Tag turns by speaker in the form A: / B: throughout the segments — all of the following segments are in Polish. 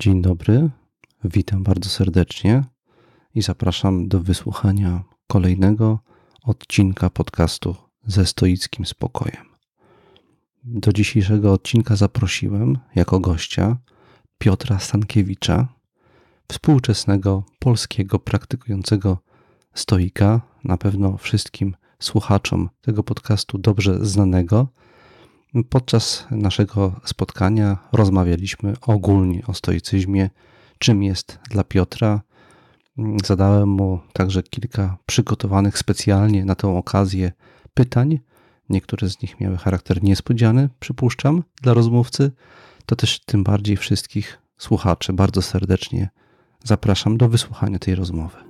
A: Dzień dobry, witam bardzo serdecznie i zapraszam do wysłuchania kolejnego odcinka podcastu ze stoickim spokojem. Do dzisiejszego odcinka zaprosiłem jako gościa Piotra Stankiewicza, współczesnego polskiego praktykującego stoika, na pewno wszystkim słuchaczom tego podcastu dobrze znanego. Podczas naszego spotkania rozmawialiśmy ogólnie o stoicyzmie, czym jest dla Piotra. Zadałem mu także kilka przygotowanych specjalnie na tę okazję pytań. Niektóre z nich miały charakter niespodziany, przypuszczam, dla rozmówcy. To też tym bardziej wszystkich słuchaczy bardzo serdecznie zapraszam do wysłuchania tej rozmowy.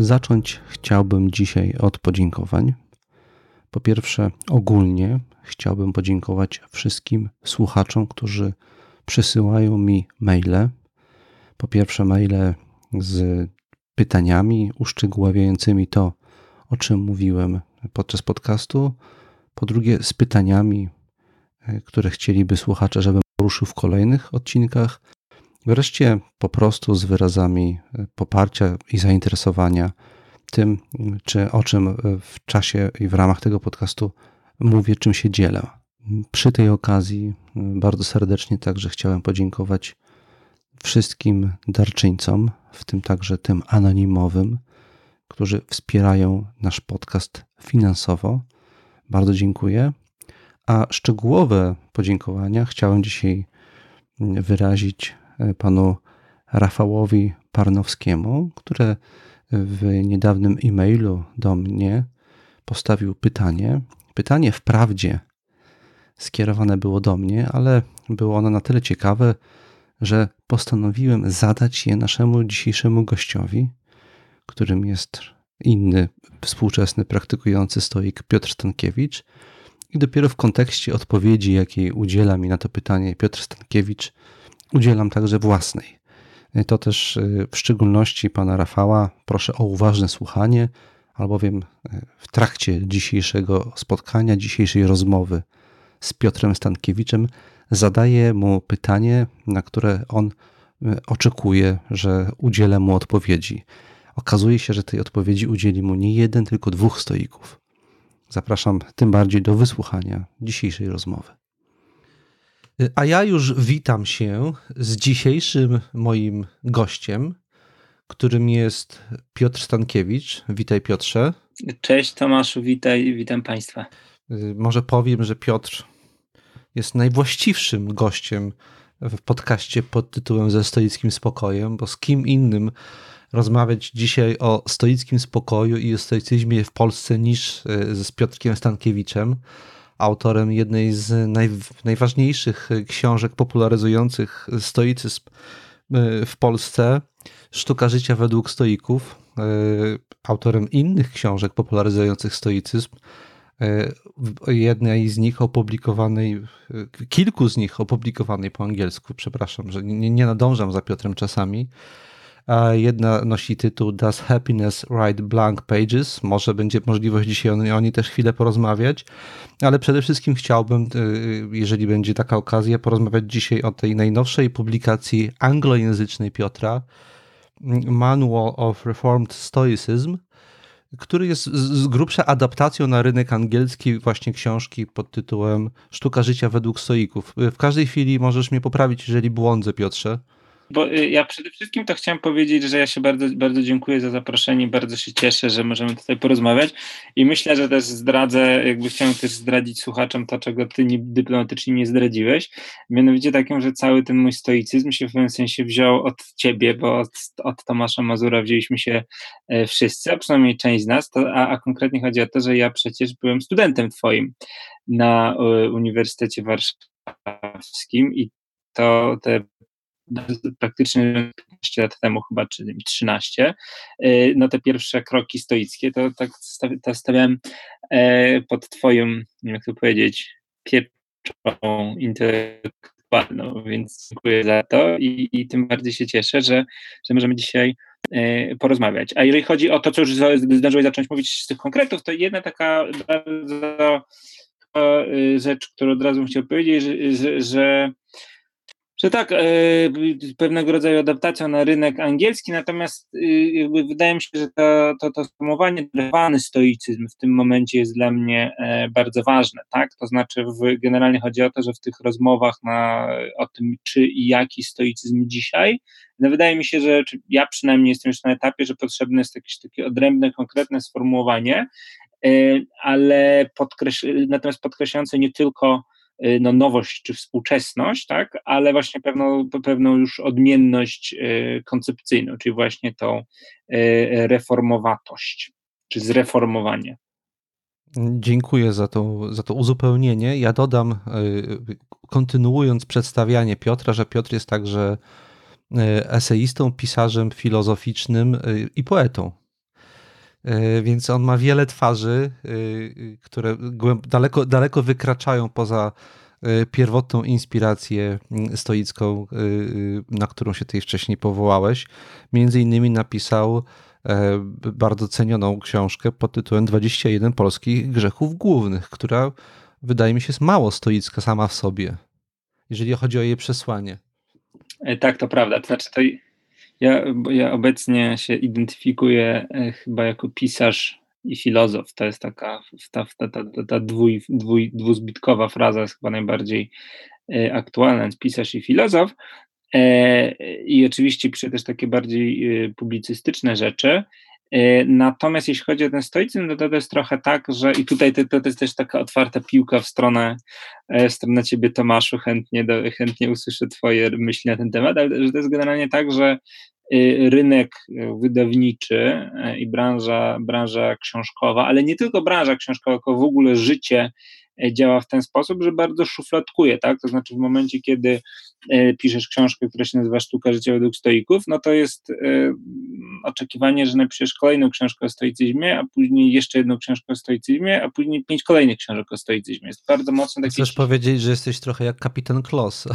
A: Zacząć chciałbym dzisiaj od podziękowań. Po pierwsze, ogólnie chciałbym podziękować wszystkim słuchaczom, którzy przysyłają mi maile. Po pierwsze, maile z pytaniami uszczegóławiającymi to, o czym mówiłem podczas podcastu. Po drugie, z pytaniami, e, które chcieliby słuchacze, żebym poruszył w kolejnych odcinkach. Wreszcie po prostu z wyrazami e, poparcia i zainteresowania tym, czy o czym e, w czasie i w ramach tego podcastu mówię, czym się dzielę. Przy tej okazji bardzo serdecznie także chciałem podziękować wszystkim darczyńcom, w tym także tym anonimowym, którzy wspierają nasz podcast finansowo. Bardzo dziękuję. A szczegółowe podziękowania chciałem dzisiaj wyrazić panu Rafałowi Parnowskiemu, który w niedawnym e-mailu do mnie postawił pytanie. Pytanie wprawdzie skierowane było do mnie, ale było ono na tyle ciekawe, że postanowiłem zadać je naszemu dzisiejszemu gościowi, którym jest inny współczesny praktykujący stoik Piotr Stankiewicz. I dopiero w kontekście odpowiedzi, jakiej udziela mi na to pytanie Piotr Stankiewicz, udzielam także własnej. To też y, w szczególności pana Rafała proszę o uważne słuchanie, albowiem y, w trakcie dzisiejszego spotkania, dzisiejszej rozmowy z Piotrem Stankiewiczem zadaję mu pytanie, na które on oczekuje, że udzielę mu odpowiedzi. Okazuje się, że tej odpowiedzi udzieli mu nie jeden, tylko dwóch stoików. Zapraszam tym bardziej do wysłuchania dzisiejszej rozmowy. A ja już witam się z dzisiejszym moim gościem, którym jest Piotr Stankiewicz. Witaj Piotrze.
B: Cześć Tomaszu, witaj, witam Państwa.
A: Y, może powiem, że Piotr jest najwłaściwszym gościem w podcaście pod tytułem Ze stoickim spokojem, bo z kim innym rozmawiać dzisiaj o stoickim spokoju i o stoicyzmie w Polsce niż e, z Piotrkiem Stankiewiczem, autorem jednej z naj, najważniejszych książek popularyzujących stoicyzm e, w Polsce, Sztuka życia według stoików, e, autorem innych książek popularyzujących stoicyzm, E, jednej z nich opublikowanej, kilku z nich opublikowanej po angielsku, przepraszam, że nie, nie nadążam za Piotrem czasami. Jedna nosi tytuł Does Happiness Write Blank Pages? Może będzie możliwość dzisiaj o, o niej też chwilę porozmawiać, ale przede wszystkim chciałbym, e, jeżeli będzie taka okazja, porozmawiać dzisiaj o tej najnowszej publikacji anglojęzycznej Piotra, Manual of Reformed Stoicism, który jest z grubsza adaptacją na rynek angielski właśnie książki pod tytułem Sztuka życia według stoików. W każdej chwili możesz mnie poprawić, jeżeli błądzę, Piotrze.
B: Bo y, ja przede wszystkim to chciałem powiedzieć, że ja się bardzo, bardzo dziękuję za zaproszenie, bardzo się cieszę, że możemy tutaj porozmawiać. I myślę, że też zdradzę, jakby chciałem też zdradzić słuchaczom to, czego ty nie, dyplomatycznie nie zdradziłeś, mianowicie takim, że cały ten mój stoicyzm się w pewnym sensie wziął od ciebie, bo od, od Tomasza Mazura wzięliśmy się e, wszyscy, a przynajmniej część z nas, to, a, a konkretnie chodzi o to, że ja przecież byłem studentem twoim na e, Uniwersytecie Warszawskim i to te praktycznie 15 lat temu chyba, czy 13, y, no te pierwsze kroki stoickie, to tak to stawiałem e, pod twoją, jak to powiedzieć, pieczą intelektualną, więc dziękuję za to i, i tym bardziej się cieszę, że, że możemy dzisiaj e, porozmawiać. A jeżeli chodzi o to, co już zdążyłeś zacząć mówić z tych konkretów, to jedna taka bardzo y, rzecz, którą od razu bym chciał powiedzieć, że, że, że tak, e, pewnego rodzaju adaptacja na rynek angielski, natomiast y, jakby wydaje mi się, że to, to, to sformułowanie drewany stoicyzm w tym momencie jest dla mnie e, bardzo ważne, tak? To znaczy, w, generalnie chodzi o to, że w tych rozmowach na, o tym, czy i jaki stoicyzm dzisiaj, no wydaje mi się, że ja przynajmniej jestem już na etapie, że potrzebne jest jakieś takie odrębne, konkretne sformułowanie, e, ale natomiast podkreślające nie tylko no, nowość czy współczesność, tak, ale właśnie pewną, pewną już odmienność y, koncepcyjną, czyli właśnie tą y, reformowatość, czy zreformowanie.
A: Dziękuję za to, za to uzupełnienie. Ja dodam, kontynuując przedstawianie Piotra, że Piotr jest także eseistą, pisarzem filozoficznym i poetą. E, więc on ma wiele twarzy, e, które daleko, daleko wykraczają poza e, pierwotną inspirację mm, stoicką, na którą się tutaj wcześniej powołałeś. Między innymi napisał bardzo cenioną książkę pod tytułem 21 polskich grzechów głównych, która wydaje mi się jest mało stoicka sama w sobie, jeżeli chodzi o jej przesłanie.
B: Tak, to prawda. To znaczy, to ja, ja obecnie się identyfikuję e, chyba jako pisarz i filozof. To jest taka ta, ta, ta, ta dwuj, dwuj, dwuzbitkowa fraza, jest chyba najbardziej e, aktualna, więc pisarz i filozof. E, I oczywiście piszę też takie bardziej publicystyczne rzeczy. Natomiast jeśli chodzi o ten stoicyzm, no to to jest trochę tak, że i tutaj to, to jest też taka otwarta piłka w stronę, w stronę ciebie Tomaszu, chętnie, do, chętnie usłyszę twoje myśli na ten temat, ale że to jest generalnie tak, że Y, rynek wydawniczy y, i branża, branża książkowa, ale nie tylko branża książkowa, tylko w ogóle życie y, działa w ten sposób, że bardzo szufladkuje, tak? To znaczy w momencie, kiedy piszesz książkę, która się nazywa Sztuka życia według stoików, no to jest oczekiwanie, że napiszesz kolejną książkę o stoicyzmie, a później jeszcze jedną książkę o stoicyzmie, a później pięć kolejnych książek o stoicyzmie. Jest bardzo mocno takie...
A: Chcesz powiedzieć, że jesteś trochę jak kapitan Kloss.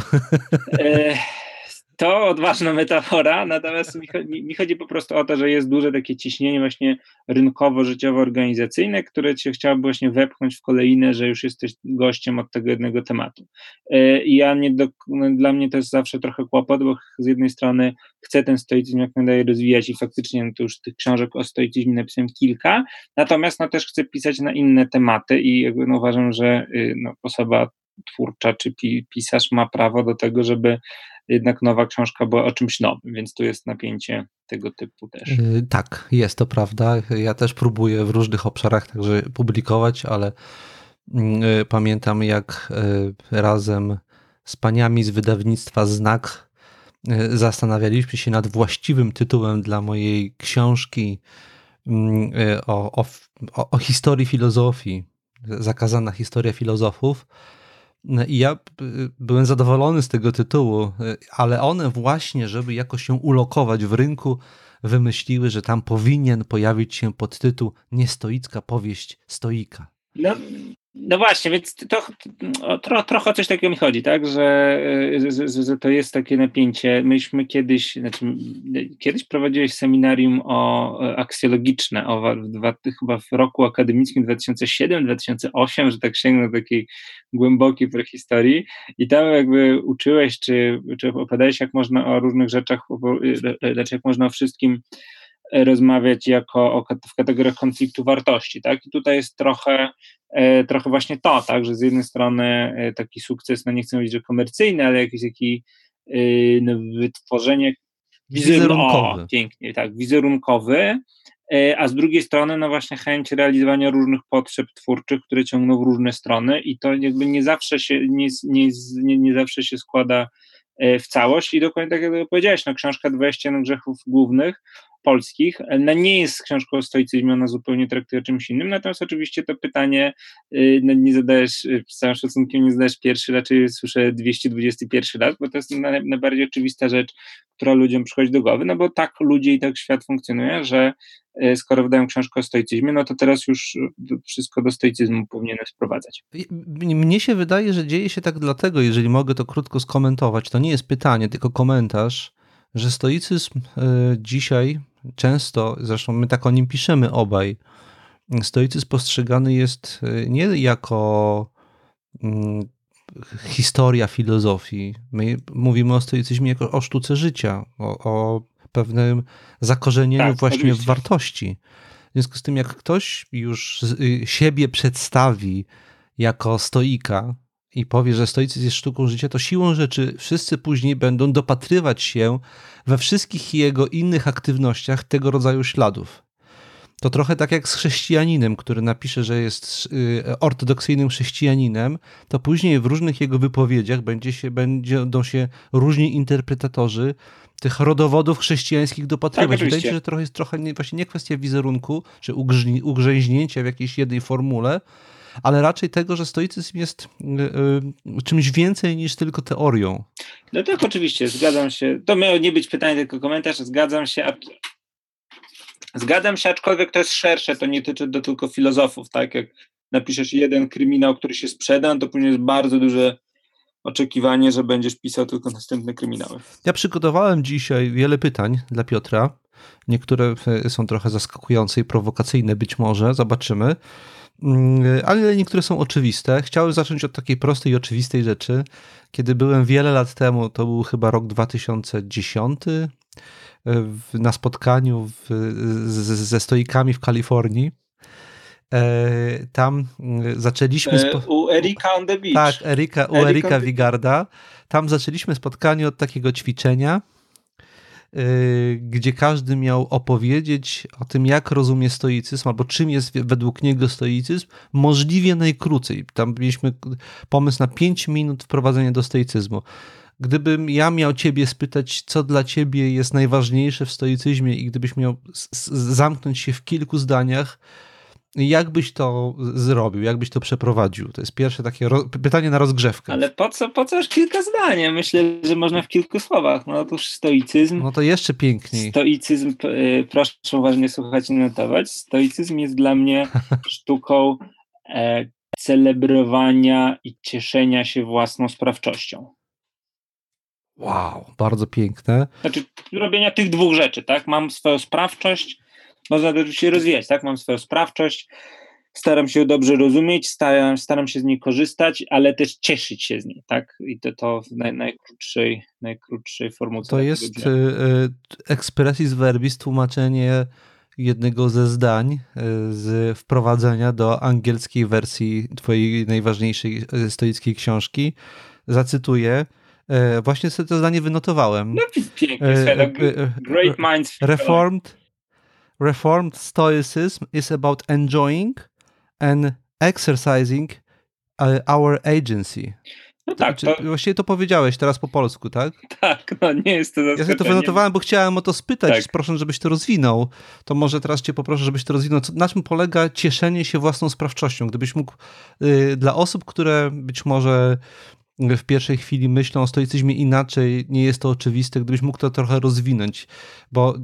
B: To odważna metafora, natomiast mi, mi, chodzi po prostu o to, że jest duże takie ciśnienie właśnie rynkowo-życiowo-organizacyjne, które cię chciałoby właśnie wepchnąć w kolejne, że już jesteś gościem od tego jednego tematu. E, I ja nie do, no, dla mnie to jest zawsze trochę kłopot, bo z jednej strony chcę ten stoicyzm jak najdalej rozwijać i faktycznie no to już tych książek o stoicyzmie napisałem kilka, natomiast no też chcę pisać na inne tematy i jakby no uważam, że y, no, osoba twórcza czy pisarz ma prawo do tego, żeby jednak nowa książka była o czymś nowym, więc tu jest napięcie tego typu też. Y,
A: tak, jest to prawda. Ja też próbuję w różnych obszarach także publikować, ale mm, y, pamiętam jak y, razem z paniami z wydawnictwa Znak zastanawialiśmy się nad właściwym tytułem dla mojej książki mm, o, o, o historii filozofii, zakazana historia filozofów. I ja y, byłem zadowolony z tego tytułu, y, ale one właśnie, żeby jakoś się ulokować w rynku, wymyśliły, że tam powinien pojawić się podtytuł Niestoicka powieść stoika.
B: No, no właśnie, więc to, tro, trochę coś takiego mi chodzi, tak, że, że, że, to jest takie napięcie. Myśmy kiedyś, znaczy, kiedyś prowadziłeś seminarium o aksjologiczne, o, w, chyba w roku akademickim 2007-2008, że tak sięgnę takiej głębokiej prehistorii i tam jakby uczyłeś, czy, czy opowiadałeś, jak można o różnych rzeczach, znaczy jak można o wszystkim rozmawiać jako o, w kategoriach konfliktu wartości, tak? I tutaj jest trochę, e, trochę właśnie to, tak, że z jednej strony e, taki sukces, no nie chcę mówić, że komercyjny, ale jakiś taki no, wytworzenie wizerunkowy. O, pięknie, tak, wizerunkowy, E, a z drugiej strony no właśnie chęć realizowania różnych potrzeb twórczych, które ciągną w różne strony i to jakby nie zawsze się, nie, nie, nie, nie zawsze się składa e, w całość i dokładnie tak jak powiedziałeś, no książka 21 grzechów głównych polskich, no nie jest książką o stoicyzmie, ona zupełnie traktuje czymś innym, natomiast oczywiście to pytanie y, no nie zadajesz, y, z całym szacunkiem nie zadajesz pierwszy, raczej słyszę 221 raz, bo to jest najbardziej oczywista rzecz, która ludziom przychodzi do głowy, no bo tak ludzie i tak świat funkcjonuje, że y, skoro wydają książkę o stoicyzmie, no to teraz już wszystko do stoicyzmu powinienem sprowadzać.
A: Mnie się wydaje, że dzieje się tak dlatego, jeżeli mogę to krótko skomentować, to nie jest pytanie, tylko komentarz, że stoicyzm dzisiaj często, zresztą my tak o nim piszemy obaj, stoicyzm postrzegany jest e, nie jako mm, historia filozofii. My mówimy o stoicyzmie jako o sztuce życia, o, o pewnym zakorzenieniu tak, właśnie oczywiście. w wartości. W związku z tym, jak ktoś już y, siebie przedstawi jako stoika, i powie, że stoicyzm jest sztuką życia, to siłą rzeczy wszyscy później będą dopatrywać się we wszystkich jego innych aktywnościach tego rodzaju śladów. To trochę tak jak z chrześcijaninem, który napisze, że jest y, ortodoksyjnym chrześcijaninem, to później w różnych jego wypowiedziach będzie się, będą się różni interpretatorzy tych rodowodów chrześcijańskich dopatrywać. Tak, Wydaje mi się, że trochę jest trochę nie, właśnie nie kwestia wizerunku, czy ugrzęźnięcia w jakiejś jednej formule, ale raczej tego, że stoicyzm jest y, y, czymś więcej niż tylko teorią.
B: No tak, oczywiście, zgadzam się. To miało nie być pytanie, tylko komentarz. Zgadzam się. Zgadzam się, aczkolwiek to jest szersze, to nie tyczy do tylko filozofów, tak? Jak napiszesz jeden kryminał, który się sprzeda, to później jest bardzo duże oczekiwanie, że będziesz pisał tylko następne kryminały.
A: Ja przygotowałem dzisiaj wiele pytań dla Piotra. Niektóre e, są trochę zaskakujące i prowokacyjne być może, zobaczymy. Mm, ale niektóre są oczywiste. Chciałem zacząć od takiej prostej i oczywistej rzeczy. Kiedy byłem wiele lat temu, to był chyba rok 2010, na spotkaniu w, z, ze stoikami w Kalifornii. E, tam mm, zaczęliśmy.
B: Spo... U Erika on the Beach.
A: Tak, Erika, u Erika Wigarda. Tam zaczęliśmy spotkanie od takiego ćwiczenia gdzie każdy miał opowiedzieć o tym, jak rozumie stoicyzm, albo czym jest według niego stoicyzm, możliwie najkrócej. Tam mieliśmy pomysł na 5 minut wprowadzenia do stoicyzmu. Gdybym ja miał ciebie spytać, co dla ciebie jest najważniejsze w stoicyzmie i gdybyś miał zamknąć się w kilku zdaniach, jak byś to zrobił, jak byś to przeprowadził? To jest pierwsze takie pytanie na rozgrzewkę.
B: Ale po co, po co już kilka zdań? Myślę, że można w kilku słowach. No otóż stoicyzm.
A: No to jeszcze piękniej.
B: Stoicyzm, y, proszę uważnie słuchać i notować. Stoicyzm jest dla mnie sztuką e, celebrowania i cieszenia się własną sprawczością.
A: Wow, bardzo piękne.
B: Znaczy, robienia tych dwóch rzeczy, tak? Mam swoją sprawczość, można się rozwijać, tak? Mam swoją sprawczość, staram się dobrze rozumieć, staram, staram się z niej korzystać, ale też cieszyć się z niej, tak? I to, to w naj, najkrótszej, najkrótszej formułce.
A: To jest y, y, expressis verbis, tłumaczenie jednego ze zdań y, z wprowadzenia do angielskiej wersji twojej najważniejszej stoickiej książki. Zacytuję. Właśnie sobie to zdanie wynotowałem.
B: No pięknie, great minds.
A: Reformed Reformed Stoicism is about enjoying and exercising uh, our agency.
B: No tak.
A: To... Właściwie to powiedziałeś teraz po polsku, tak?
B: Tak, no nie jest to
A: Ja sobie to wynotowałem, bo chciałem o to spytać, tak. proszę, żebyś to rozwinął. To może teraz cię poproszę, żebyś to rozwinął. Na czym polega cieszenie się własną sprawczością? Gdybyś mógł y, dla osób, które być może w pierwszej chwili myślą o stoicyzmie inaczej, nie jest to oczywiste, gdybyś mógł to trochę rozwinąć, bo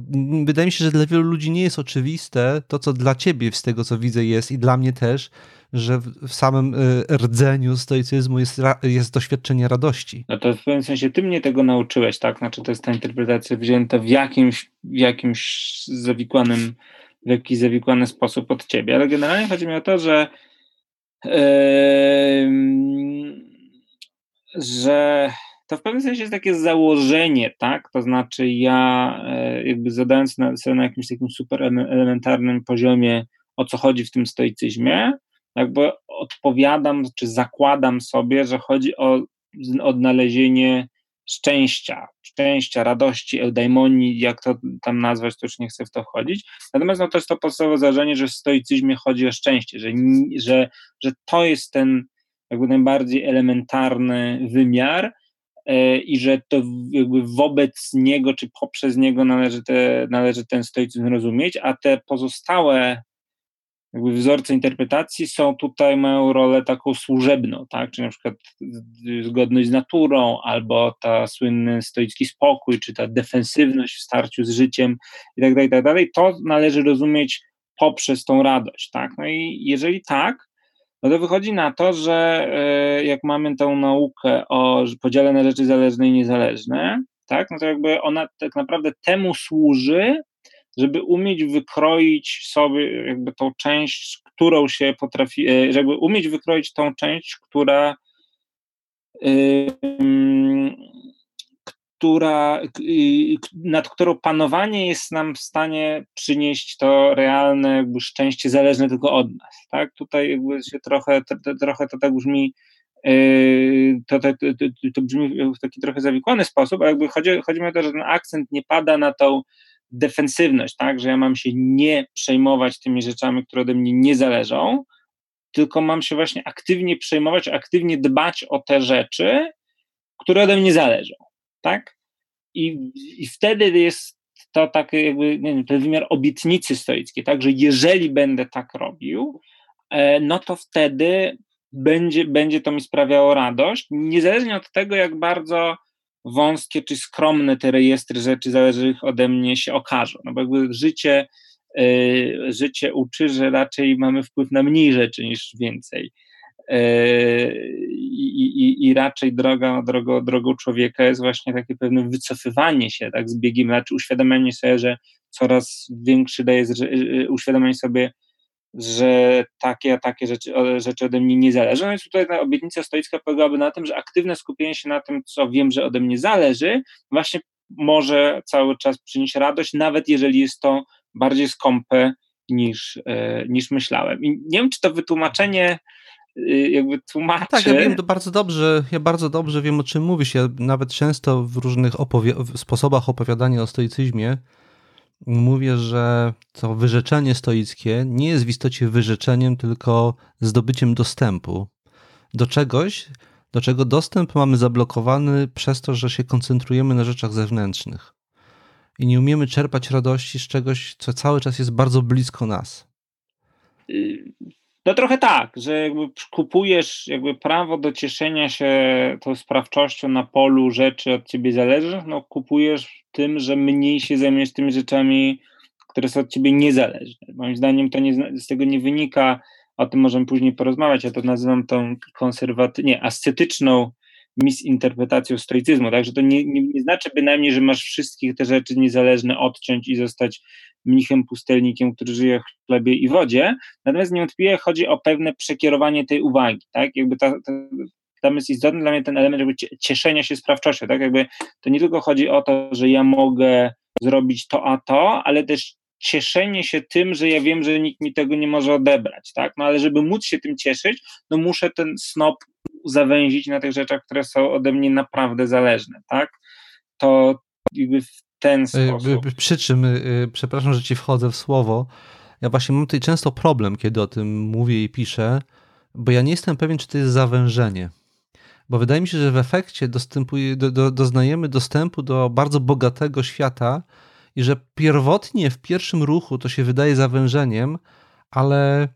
A: wydaje mi się, że dla wielu ludzi nie jest oczywiste to, co dla ciebie z tego, co widzę jest i dla mnie też, że w samym y, rdzeniu stoicyzmu jest, jest doświadczenie radości.
B: No to w pewnym sensie ty mnie tego nauczyłeś, tak? Znaczy to jest ta interpretacja wzięta w jakimś, w jakimś zawikłanym, w jakiś zawikłany sposób od ciebie, ale generalnie chodzi mi o to, że yy, że to w pewnym sensie jest takie założenie, tak? To znaczy ja e, jakby zadając sobie na jakimś takim super elementarnym poziomie, o co chodzi w tym stoicyzmie, jakby odpowiadam, czy zakładam sobie, że chodzi o odnalezienie szczęścia, szczęścia, radości, eudaimonii, jak to tam nazwać, to już nie chcę w to wchodzić. Natomiast no, to jest to podstawowe założenie, że w stoicyzmie chodzi o szczęście, że, że, że to jest ten jakby najbardziej elementarny wymiar e, i że to jakby wobec niego czy poprzez niego należy, te, należy ten stoicyzm rozumieć, a te pozostałe jakby wzorce interpretacji są tutaj, mają rolę taką służebną, tak, czy na przykład zgodność z naturą, albo ta słynny stoicki spokój, czy ta defensywność w starciu z życiem i tak dalej, i tak dalej, to należy rozumieć poprzez tą radość, tak, no i jeżeli tak, no to wychodzi na to, że e, jak mamy tą naukę o podziale na rzeczy zależne i niezależne, tak, no to jakby ona tak naprawdę temu służy, żeby umieć wykroić sobie jakby tą część, którą się potrafi, e, żeby umieć wykroić tą część, która która, nad którą panowanie jest nam w stanie przynieść to realne jakby szczęście zależne tylko od nas. Tak? Tutaj jakby się trochę, to, trochę to tak brzmi e, to, to, to, to, brzmi w taki trochę zawikłany sposób, ale jakby chodzi, chodzi mi o to, że ten akcent nie pada na tą defensywność, tak, że ja mam się nie przejmować tymi rzeczami, które ode mnie nie zależą, tylko mam się właśnie aktywnie przejmować, aktywnie dbać o te rzeczy, które ode mnie zależą, tak? I, i wtedy jest to taki jakby wiem, ten wymiar obietnicy stoickiej, tak, że jeżeli będę tak robił, e, no to wtedy będzie, będzie to mi sprawiało radość, niezależnie od tego, jak bardzo wąskie czy skromne te rejestry rzeczy zależnych ode mnie się okażą. No bo jakby życie, y, życie uczy, że raczej mamy wpływ na mniej rzeczy niż więcej. Y, I, i, I, raczej droga, drogą, drogą człowieka jest właśnie takie pewne wycofywanie się tak, z biegiem, znaczy uświadamianie sobie, że coraz większy daje y, uświadamianie sobie, że takie a takie rzeczy, rzeczy ode mnie nie zależą. Więc tutaj ta obietnica stoicka polegałaby na tym, że aktywne skupienie się na tym, co wiem, że ode mnie zależy, właśnie może cały czas przynieść radość, nawet jeżeli jest to bardziej skąpe niż, e, niż myślałem. I nie wiem, czy to wytłumaczenie jakby tłumaczy.
A: Tak, ja wiem to bardzo dobrze, ja bardzo dobrze wiem o czym mówisz. Ja nawet często w różnych opowi- sposobach opowiadania o stoicyzmie mówię, że to wyrzeczenie stoickie nie jest w istocie wyrzeczeniem, tylko zdobyciem dostępu do czegoś, do czego dostęp mamy zablokowany przez to, że się koncentrujemy na rzeczach zewnętrznych i nie umiemy czerpać radości z czegoś, co cały czas jest bardzo blisko nas.
B: No trochę tak, że jakby kupujesz jakby prawo do cieszenia się tą sprawczością na polu rzeczy od ciebie zależnych, no kupujesz tym, że mniej się zajmujesz tymi rzeczami, które są od ciebie niezależne. Moim zdaniem to nie, z tego nie wynika, o tym możemy później porozmawiać, ja to nazywam tą konserwatywną, nie, ascetyczną misinterpretacją stoicyzmu, także to nie, nie, nie znaczy bynajmniej, że masz wszystkich te rzeczy niezależne odciąć i zostać mnichem pustelnikiem, który żyje w chlebie i wodzie, natomiast niewątpliwie chodzi o pewne przekierowanie tej uwagi, tak, jakby ta, ta, tam jest istotny dla mnie ten element jakby cieszenia się sprawczością, tak, jakby to nie tylko chodzi o to, że ja mogę zrobić to a to, ale też cieszenie się tym, że ja wiem, że nikt mi tego nie może odebrać, tak? No ale żeby móc się tym cieszyć, no muszę ten snop zawęzić na tych rzeczach, które są ode mnie naprawdę zależne, tak? To jakby w ten y, sposób.
A: Przy czym, y, przepraszam, że ci wchodzę w słowo, ja właśnie mam tutaj często problem, kiedy o tym mówię i piszę, bo ja nie jestem pewien, czy to jest zawężenie. Bo wydaje mi się, że w efekcie do, do, doznajemy dostępu do bardzo bogatego świata i że pierwotnie w pierwszym ruchu to się wydaje zawężeniem, ale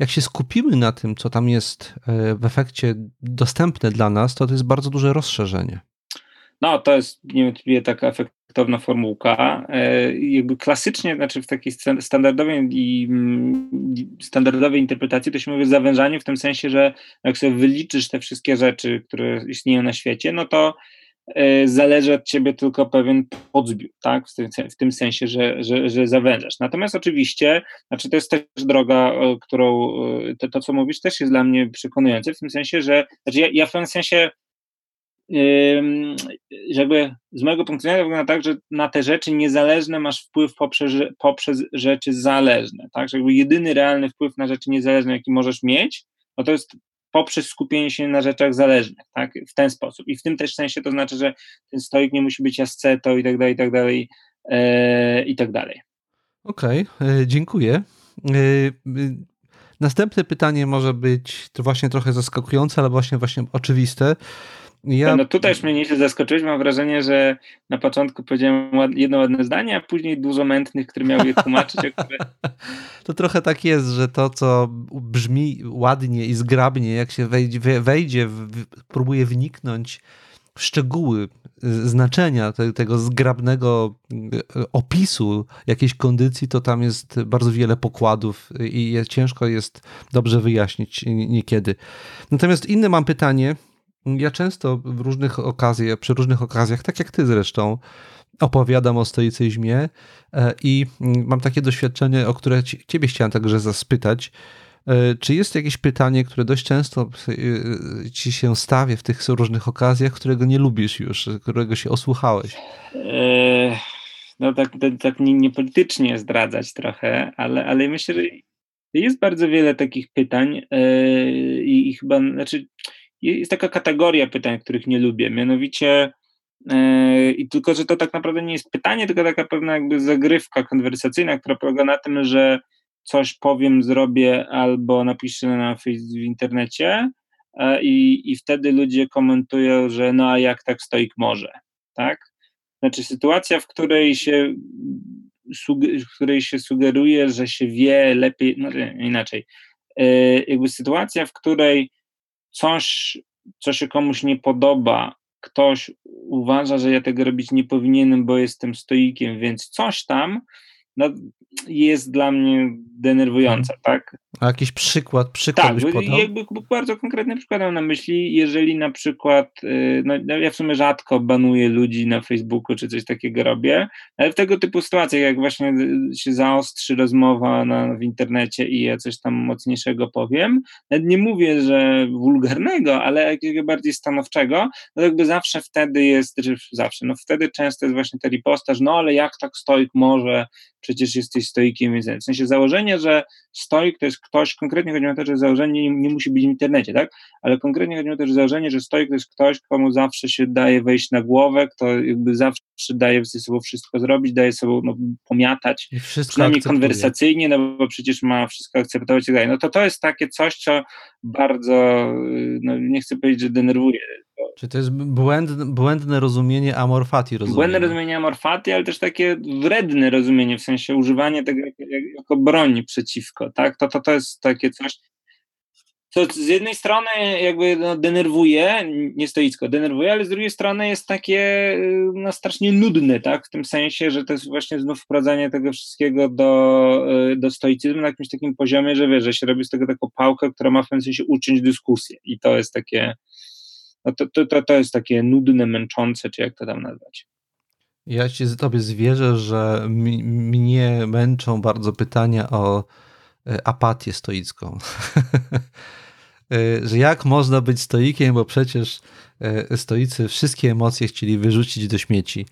A: jak się skupimy na tym, co tam jest e, w efekcie dostępne dla nas, to to jest bardzo duże rozszerzenie.
B: No, to jest niewątpliwie taka efektowna formułka. E, jakby klasycznie, znaczy w takiej standardowej mm, standardowej interpretacji to się mówi o zawężaniu w tym sensie, że jak sobie wyliczysz te wszystkie rzeczy, które istnieją na świecie, no to zależy od ciebie tylko pewien podzbiór, tak? W tym, w tym sensie, że, że, że zawężasz. Natomiast oczywiście, znaczy to jest też droga, którą to, to co mówisz, też jest dla mnie przekonujące, w tym sensie, że znaczy ja, ja w pewnym sensie żeby z mojego punktu widzenia wygląda tak, że na te rzeczy niezależne masz wpływ poprzez, poprzez rzeczy zależne, tak, że jakby jedyny realny wpływ na rzeczy niezależne, jaki możesz mieć, no to jest poprzez skupienie się na rzeczach zależnych, tak, w ten sposób. I w tym też sensie to znaczy, że ten stoik nie musi być ascetą i tak dalej, i tak dalej, e, i tak dalej.
A: Okej, okay, dziękuję. Następne pytanie może być to właśnie trochę zaskakujące, ale właśnie, właśnie oczywiste.
B: Ja... No tutaj już mnie nieźle zaskoczyłeś. Mam wrażenie, że na początku powiedziałem jedno ładne zdanie, a później dużo mętnych, które miały je tłumaczyć. Które...
A: To trochę tak jest, że to, co brzmi ładnie i zgrabnie, jak się wejdzie, wejdzie próbuje wniknąć w szczegóły znaczenia te, tego zgrabnego e, opisu jakiejś kondycji, to tam jest bardzo wiele pokładów i ciężko jest dobrze wyjaśnić niekiedy. Natomiast inne mam pytanie. Ja często w różnych okazjach, przy różnych okazjach, tak jak ty zresztą, opowiadam o stoicyzmie e, i mam takie doświadczenie, o które ciebie chciałem także zaspytać. E, czy jest jakieś pytanie, które dość często e, ci się stawia w tych różnych okazjach, którego nie lubisz już, którego się osłuchałeś?
B: No tak, tak, tak niepolitycznie nie zdradzać trochę, ale, ale myślę, że jest bardzo wiele takich pytań yy, i chyba, znaczy jest taka kategoria pytań, których nie lubię, mianowicie yy, i tylko, że to tak naprawdę nie jest pytanie, tylko taka pewna jakby zagrywka konwersacyjna, która polega na tym, że coś powiem, zrobię albo napiszę na w internecie e, i, i wtedy ludzie komentują, że no a jak tak stoik może, tak? Znaczy sytuacja, w której się w której się sugeruje, że się wie lepiej, no inaczej, e, jakby sytuacja, w której coś, co się komuś nie podoba, ktoś uważa, że ja tego robić nie powinienem, bo jestem stoikiem, więc coś tam, no, jest dla mnie denerwująca, mhm. tak?
A: A jakiś przykład, przykład
B: tak, byś podał? jakby bardzo konkretny przykład mam na myśli, jeżeli na przykład, y, no, no, ja w sumie rzadko banuję ludzi na Facebooku, czy coś takiego robię, ale w tego typu sytuacjach, jak właśnie się zaostrzy rozmowa na, w internecie i ja coś tam mocniejszego powiem, nawet nie mówię, że wulgarnego, ale jakiegoś bardziej stanowczego, no jakby zawsze wtedy jest, zawsze, no wtedy często jest właśnie ten ripostaż, no ale jak tak stoik może, przecież jesteś stoikiem, więc w sensie założenie, że stoik to jest ktoś, konkretnie chodzi o to, że założenie nie, nie, musi być w internecie, tak? Ale konkretnie chodzi o to, że założenie, że stoik to jest ktoś, komu zawsze się daje wejść na głowę, kto jakby zawsze daje ze sobą wszystko zrobić, daje sobą no, pomiatać, przynajmniej akceptuje. konwersacyjnie, no bo przecież ma wszystko akceptować i tak dalej. No to to jest takie coś, co bardzo, no nie chcę powiedzieć, że denerwuje,
A: czy to jest błędne, błędne rozumienie amorfati?
B: Rozumienia. Błędne rozumienie amorfati, ale też takie wredne rozumienie, w sensie używanie tego jako, broni przeciwko, tak? To, to, to jest takie coś, co z jednej strony jakby no, denerwuje, nie stoicko, denerwuje, ale z drugiej strony jest takie no, strasznie nudne, tak? W tym sensie, że to jest właśnie znów wprowadzanie tego wszystkiego do, do stoicyzmu na jakimś takim poziomie, że wiesz, że się robi z tego taką pałkę, która ma w pewnym sensie uczyć dyskusję i to jest takie no to, to, to, to jest takie nudne, męczące, czy jak to tam nazwać.
A: Ja ci z tobie zwierzę, że mi, mnie męczą bardzo pytania o e, apatię stoicką. E, że jak można być stoikiem, bo przecież e, stoicy wszystkie emocje chcieli wyrzucić do śmieci.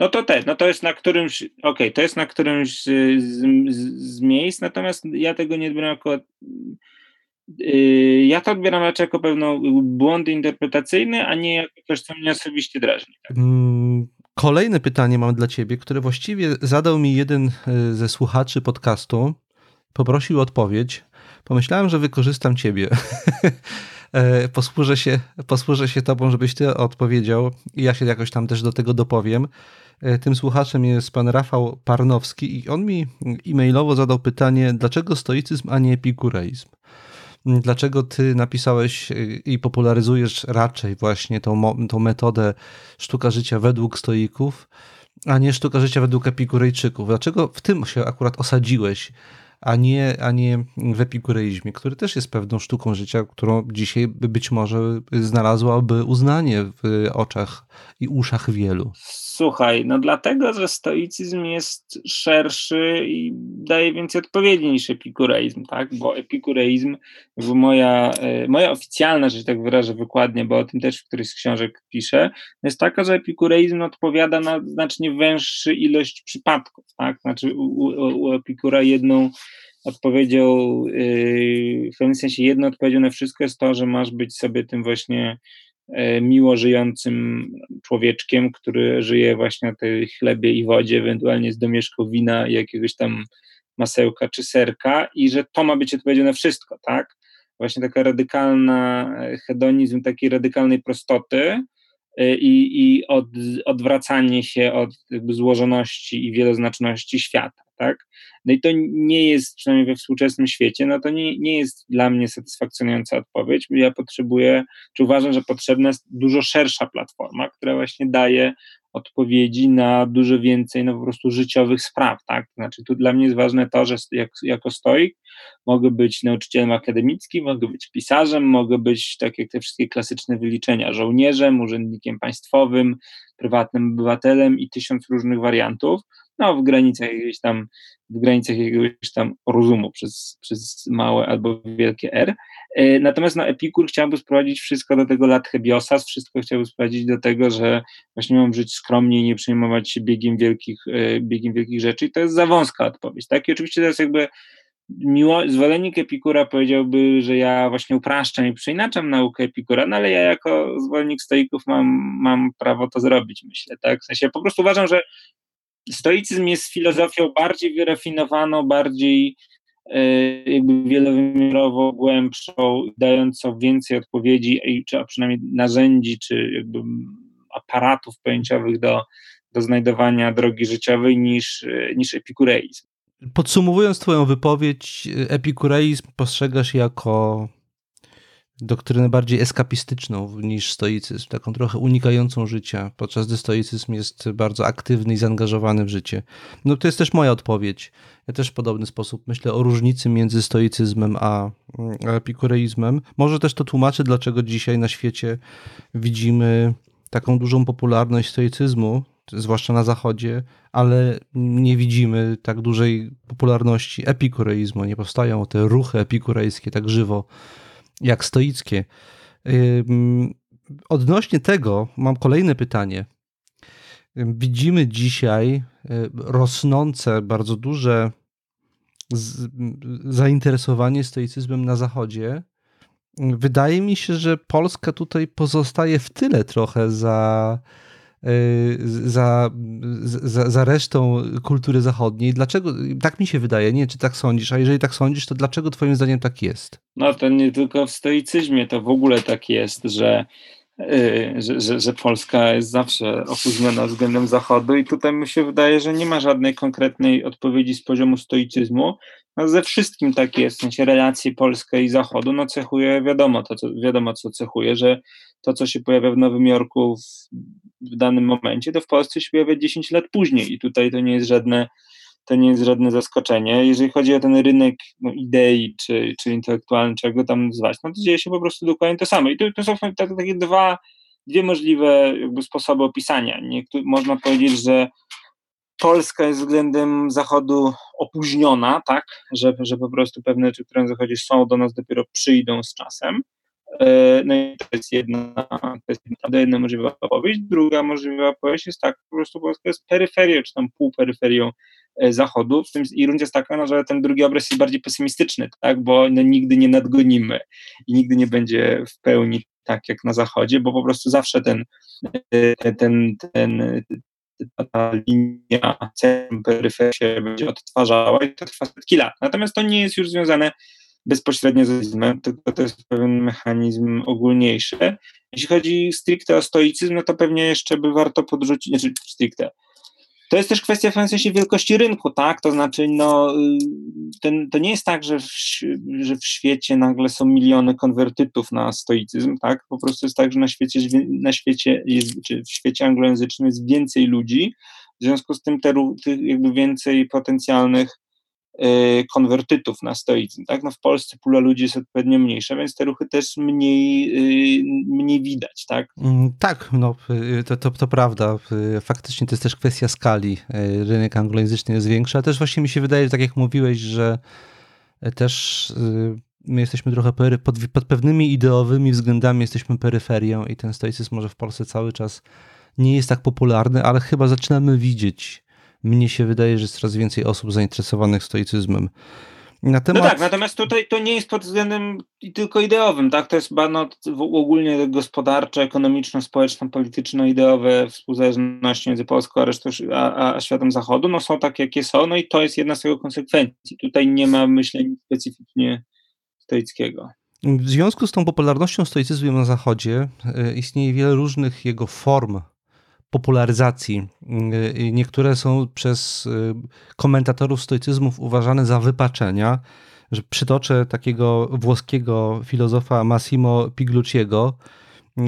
B: No to też, no to jest na którymś, okej, okay, to jest na którymś z, z, z, miejsc, natomiast ja tego nie odbieram Yy, ja to odbieram raczej jako pewną błąd interpretacyjny, a nie jako coś, co mnie osobiście drażni. Tak?
A: Mm, kolejne pytanie mam dla ciebie, które właściwie zadał mi jeden e, ze słuchaczy podcastu. Poprosił o odpowiedź. Pomyślałem, że wykorzystam ciebie. E, posłużę się, posłużę się tobą, żebyś ty odpowiedział i ja się jakoś tam też do tego dopowiem. E, tym słuchaczem jest pan Rafał Parnowski i on mi e-mailowo zadał pytanie, dlaczego stoicyzm, a nie epikureizm? Dlaczego ty napisałeś y, i popularyzujesz raczej właśnie tą, tą metodę sztuka życia według stoików, a nie sztuka życia według epikurejczyków? Dlaczego w tym się akurat osadziłeś? a nie, a nie w epikureizmie, który też jest pewną sztuką życia, którą dzisiaj być może znalazłaby uznanie w oczach i uszach wielu.
B: Słuchaj, no dlatego, że stoicyzm jest szerszy i daje więcej odpowiedzi niż epikureizm, tak? Bo epikureizm, moja, e, moja oficjalna, że tak wyrażę wykładnie, bo o tym też w którejś z książek piszę, jest taka, że epikureizm odpowiada na znacznie węższy ilość przypadków, tak? Znaczy u, u, u Epikura jedną odpowiedzią, yy, w pewnym sensie jedną odpowiedzią na wszystko jest to, że masz być sobie tym właśnie miło żyjącym człowieczkiem, który żyje właśnie na tej chlebie i wodzie, ewentualnie z domieszką wina i jakiegoś tam masełka czy serka i że to ma być odpowiedzią na wszystko, tak? Właśnie taka radykalna e, hedonizm takiej radykalnej prostoty e, i, i od, odwracanie się od złożoności i wieloznaczności świata tak? No i to nie jest, przynajmniej we współczesnym świecie, no to nie, nie jest dla mnie satysfakcjonująca odpowiedź. Ja potrzebuję, czy uważam, że potrzebna jest dużo szersza platforma, która właśnie daje odpowiedzi na dużo więcej, no po prostu życiowych spraw, tak? Znaczy tu dla mnie jest ważne to, że jak, jako stoik mogę być nauczycielem akademickim, mogę być pisarzem, mogę być, tak jak te wszystkie klasyczne wyliczenia, żołnierzem, urzędnikiem państwowym, prywatnym obywatelem i tysiąc różnych wariantów, no w granicach jakiegoś tam, w granicach jakiegoś tam rozumu przez, przez małe albo wielkie R. E, natomiast na Epikur chciałbym sprowadzić wszystko do tego lat Hebiosas, wszystko chciałbym sprowadzić do tego, że właśnie mam żyć skromnie i nie przejmować się biegiem wielkich, e, biegiem wielkich rzeczy i to jest za wąska odpowiedź, tak? I oczywiście jest jakby miło, zwolennik Epikura powiedziałby, że ja właśnie upraszczam i przeinaczam naukę Epikura, no ale ja jako zwolennik stoików mam, mam prawo to zrobić, myślę, tak? W sensie po prostu uważam, że stoicyzm jest filozofią bardziej wyrafinowaną, bardziej e, jakby wielowymiarową, głębszą, dającą więcej odpowiedzi, czy a przynajmniej narzędzi, czy jakby aparatów pojęciowych do, do znajdowania drogi życiowej niż, niż epikureizm.
A: Podsumowując Twoją wypowiedź, epikureizm postrzegasz jako doktrynę bardziej eskapistyczną niż stoicyzm, taką trochę unikającą życia, podczas gdy stoicyzm jest bardzo aktywny i zaangażowany w życie. No to jest też moja odpowiedź. Ja też w podobny sposób myślę o różnicy między stoicyzmem a, a epikureizmem. Może też to tłumaczy, dlaczego dzisiaj na świecie widzimy taką dużą popularność stoicyzmu, zwłaszcza na zachodzie, ale nie widzimy tak dużej popularności epikureizmu. Nie powstają te ruchy epikurejskie tak żywo jak stoickie. Odnośnie tego mam kolejne pytanie. Widzimy dzisiaj y, rosnące, bardzo duże zainteresowanie stoicyzmem na Zachodzie. Wydaje mi się, że Polska tutaj pozostaje w tyle trochę za za, za, za resztą kultury zachodniej. Dlaczego? Tak mi się wydaje, nie czy tak sądzisz, a jeżeli tak sądzisz, to dlaczego twoim zdaniem tak jest?
B: No to nie tylko w stoicyzmie, to w ogóle tak jest, że y, że, że, że, Polska jest zawsze opóźniona względem Zachodu i tutaj mi się wydaje, że nie ma żadnej konkretnej odpowiedzi z poziomu stoicyzmu. No ze wszystkim tak jest, w sensie relacji Polska i Zachodu, no cechuje, wiadomo, to, co, wiadomo co cechuje, że to, co się pojawia w Nowym Jorku w, w danym momencie, to w Polsce się pojawia 10 lat później i tutaj to nie jest żadne to nie jest żadne zaskoczenie. Jeżeli chodzi o ten rynek no, idei, czy, czy intelektualny, czego tam nazwać, no to dzieje się po prostu dokładnie to samo. I to, to są takie dwa, dwie możliwe jakby sposoby opisania. Można powiedzieć, że Polska jest względem Zachodu opóźniona, tak, że, że po prostu pewne rzeczy, które na Zachodzie są, do nas dopiero przyjdą z czasem. E, no i to jest jedna, to jest jedna możliwa opowieść. Druga możliwa opowieść jest tak, po prostu Polska jest peryferią, czy tam półperyferią e, Zachodu. W tym i również jest taka, no, że ten drugi obraz jest bardziej pesymistyczny, tak, bo no, nigdy nie nadgonimy i nigdy nie będzie w pełni tak jak na Zachodzie, bo po prostu zawsze ten, e, ten, ten, ta linia centrum-peryferia się będzie odtwarzała i to trwa setki lat. Natomiast to nie jest już związane bezpośrednio z tylko to jest pewien mechanizm ogólniejszy. Jeśli chodzi stricte o stoicyzm, no to pewnie jeszcze by warto podrzucić, znaczy stricte, to jest też kwestia w sensie wielkości rynku, tak? To znaczy, no, ten, to nie jest tak, że w, że w świecie nagle są miliony konwertytów na stoicyzm, tak? Po prostu jest tak, że na świecie, na świecie jest, czy w świecie anglojęzycznym jest więcej ludzi, w związku z tym te, jakby więcej potencjalnych Y, konwertytów na stoizm. Tak? No w Polsce pula ludzi jest odpowiednio mniejsza, więc te ruchy też mniej, y, mniej widać. Tak,
A: mm, tak no, y, to, to, to prawda. Faktycznie to jest też kwestia skali. Rynek anglojęzyczny jest większy, a też właśnie mi się wydaje, tak jak mówiłeś, że też my jesteśmy trochę pod, pod pewnymi ideowymi względami jesteśmy peryferią i ten stoicyzm może w Polsce cały czas nie jest tak popularny, ale chyba zaczynamy widzieć mnie się wydaje, że jest coraz więcej osób zainteresowanych stoicyzmem.
B: Na temat... No tak, natomiast tutaj to nie jest pod względem tylko ideowym, tak? To jest bardzo ogólnie gospodarcze, ekonomiczno-społeczno-polityczno-ideowe współzależności między Polską a, resztą, a, a światem zachodu, no są takie, jakie są, no i to jest jedna z jego konsekwencji. Tutaj nie ma myślenia specyficznie stoickiego.
A: W związku z tą popularnością stoicyzmu na Zachodzie e, istnieje wiele różnych jego form popularyzacji. E, niektóre są przez e, komentatorów stoicyzmów uważane za wypaczenia. Że przytoczę takiego włoskiego filozofa Massimo Piglucciego,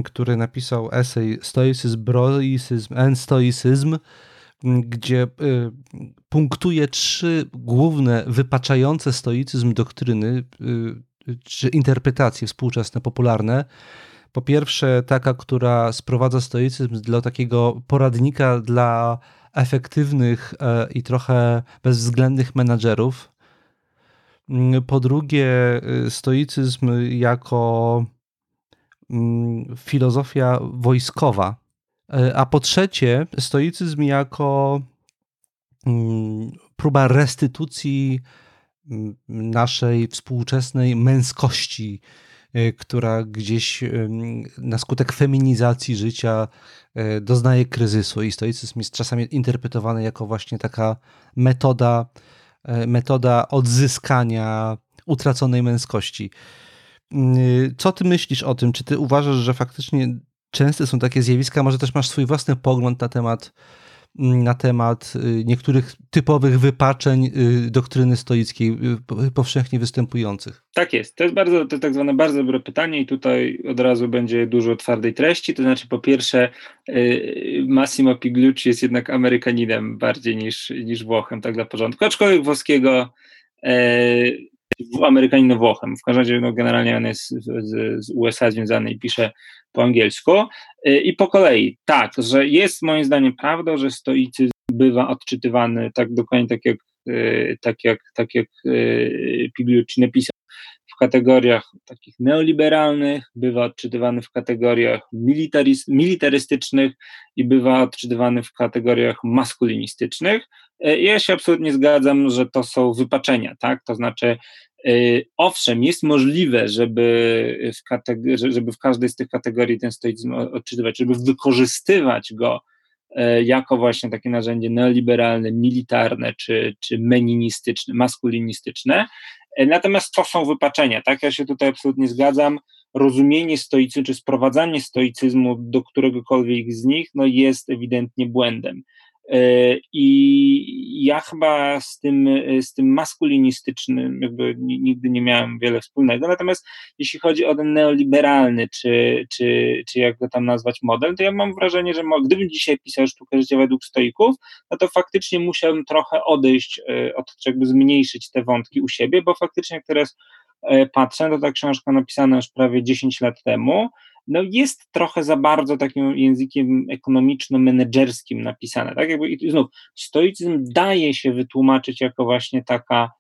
A: który napisał esej Stoicism, Broicism and Stoicism, gdzie punktuje trzy główne wypaczające stoicyzm doktryny czy interpretacje współczesne, popularne. Po pierwsze, taka, która sprowadza stoicyzm do takiego poradnika dla efektywnych e, i trochę bezwzględnych menadżerów. Mm, po drugie, e, stoicyzm jako mm, filozofia wojskowa. E, a po trzecie, stoicyzm jako mm, próba restytucji naszej współczesnej męskości, która gdzieś na skutek feminizacji życia e, doznaje kryzysu i stoicyzm jest czasami interpretowany jako właśnie taka metoda, metoda odzyskania utraconej męskości. Co ty myślisz o tym? Czy ty uważasz, że faktycznie częste są takie zjawiska? Może też masz swój własny pogląd na temat na temat y, niektórych typowych wypaczeń y, doktryny stoickiej y, powszechnie występujących?
B: Tak jest. To jest bardzo, to tak zwane bardzo dobre pytanie i tutaj od razu będzie dużo twardej treści. To znaczy po pierwsze Massimo Piglucci jest jednak Amerykaninem bardziej niż, niż Włochem, tak dla porządku. Aczkolwiek włoskiego e, Amerykaninem Włochem. W każdym razie no, generalnie on jest z, z USA związany i pisze po angielsku. Y, I po kolei, tak, że jest moim zdaniem prawdą, że stoicyzm bywa odczytywany tak dokładnie tak jak, y, tak jak, tak jak y, Pigliucci napisał w kategoriach takich neoliberalnych, bywa odczytywany w kategoriach militarystycznych i bywa odczytywany w kategoriach maskulinistycznych. Ja się absolutnie zgadzam, że to są wypaczenia, tak? To znaczy, owszem, jest możliwe, żeby w, żeby w każdej z tych kategorii ten stoicyzm odczytywać, żeby wykorzystywać go e, jako właśnie takie narzędzie neoliberalne, militarne czy, czy meninistyczne, maskulinistyczne. E, natomiast to są wypaczenia, tak? Ja się tutaj absolutnie zgadzam. Rozumienie stoicyzmu, czy sprowadzanie stoicyzmu do któregokolwiek z nich, no jest ewidentnie błędem. E, I ja chyba z tym, z tym maskulinistycznym jakby nigdy nie miałem wiele wspólnego. Natomiast jeśli chodzi o ten neoliberalny, czy, czy, czy jak go tam nazwać model, to ja mam wrażenie, że gdybym dzisiaj pisał sztukę życia według stoików, no to faktycznie musiałbym trochę odejść e, od jakby zmniejszyć te wątki u siebie, bo faktycznie jak teraz e, patrzę, to ta książka napisana już prawie 10 lat temu, no jest trochę za bardzo takim językiem ekonomiczno-menedżerskim napisane. Tak jakby i znów stoicyzm daje się wytłumaczyć jako właśnie taka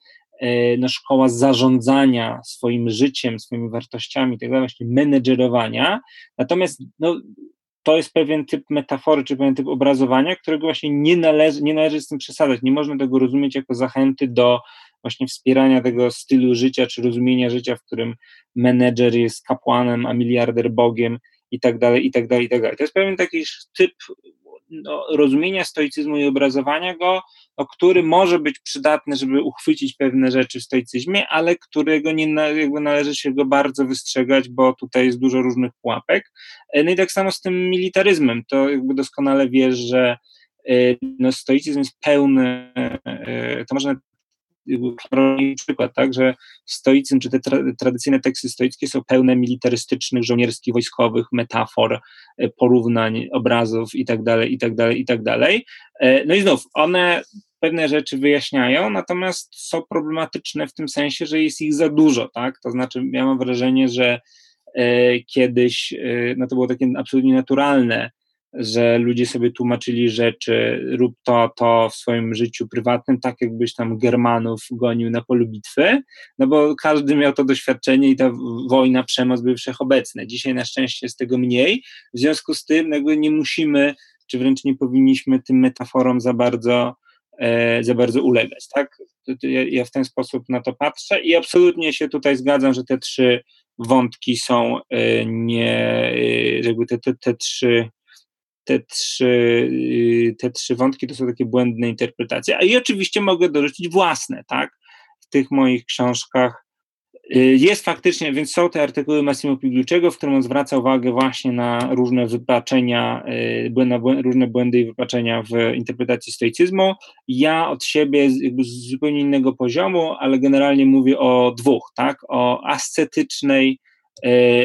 B: e, no, szkoła zarządzania swoim życiem, swoimi wartościami, tak właśnie menedżerowania. Natomiast no, to jest pewien typ metafory, czy pewien typ obrazowania, którego właśnie nie należy, nie należy z tym przesadzać. Nie można tego rozumieć jako zachęty do właśnie wspierania tego stylu życia, czy rozumienia życia, w którym menedżer jest kapłanem, a miliarder bogiem i tak dalej, i tak dalej, i tak dalej. To jest pewien taki typ no, rozumienia stoicyzmu i obrazowania go, no, który może być przydatny, żeby uchwycić pewne rzeczy w stoicyzmie, ale którego nie jakby należy się go bardzo wystrzegać, bo tutaj jest dużo różnych pułapek. No i tak samo z tym militaryzmem, to jakby doskonale wiesz, że e, no, stoicyzm jest pełny, e, to można przykład, tak, że stoicyzm, czy te tra tradycyjne teksty stoickie są pełne militarystycznych, żołnierskich, wojskowych metafor, e, porównań, obrazów itd., itd., itd. No i znów, one pewne rzeczy wyjaśniają, natomiast są problematyczne w tym sensie, że jest ich za dużo, tak, to znaczy ja mam wrażenie, że e, kiedyś, e, no to było takie absolutnie naturalne, że ludzie sobie tłumaczyli rzeczy, rób to, to w swoim życiu prywatnym, tak jakbyś tam Germanów gonił na polu bitwy, no bo każdy miał to doświadczenie i ta wojna, przemoc były wszechobecne. Dzisiaj na szczęście jest tego mniej, w związku z tym jakby nie musimy, czy wręcz nie powinniśmy tym metaforom za bardzo, e, za bardzo ulegać, tak? ja, w ten sposób na to patrzę i absolutnie się tutaj zgadzam, że te trzy wątki są y, nie, y, jakby te, te, te trzy te trzy, y, te trzy wątki to są takie błędne interpretacje. A i oczywiście mogę dorzucić własne, tak? W tych moich książkach Y, jest faktycznie, więc są te artykuły Massimo Pigliuczego, w którym on zwraca uwagę właśnie na różne wypaczenia, y, na różne błędy i wypaczenia w interpretacji stoicyzmu. Ja od siebie jakby z zupełnie innego poziomu, ale generalnie mówię o dwóch, tak? O ascetycznej,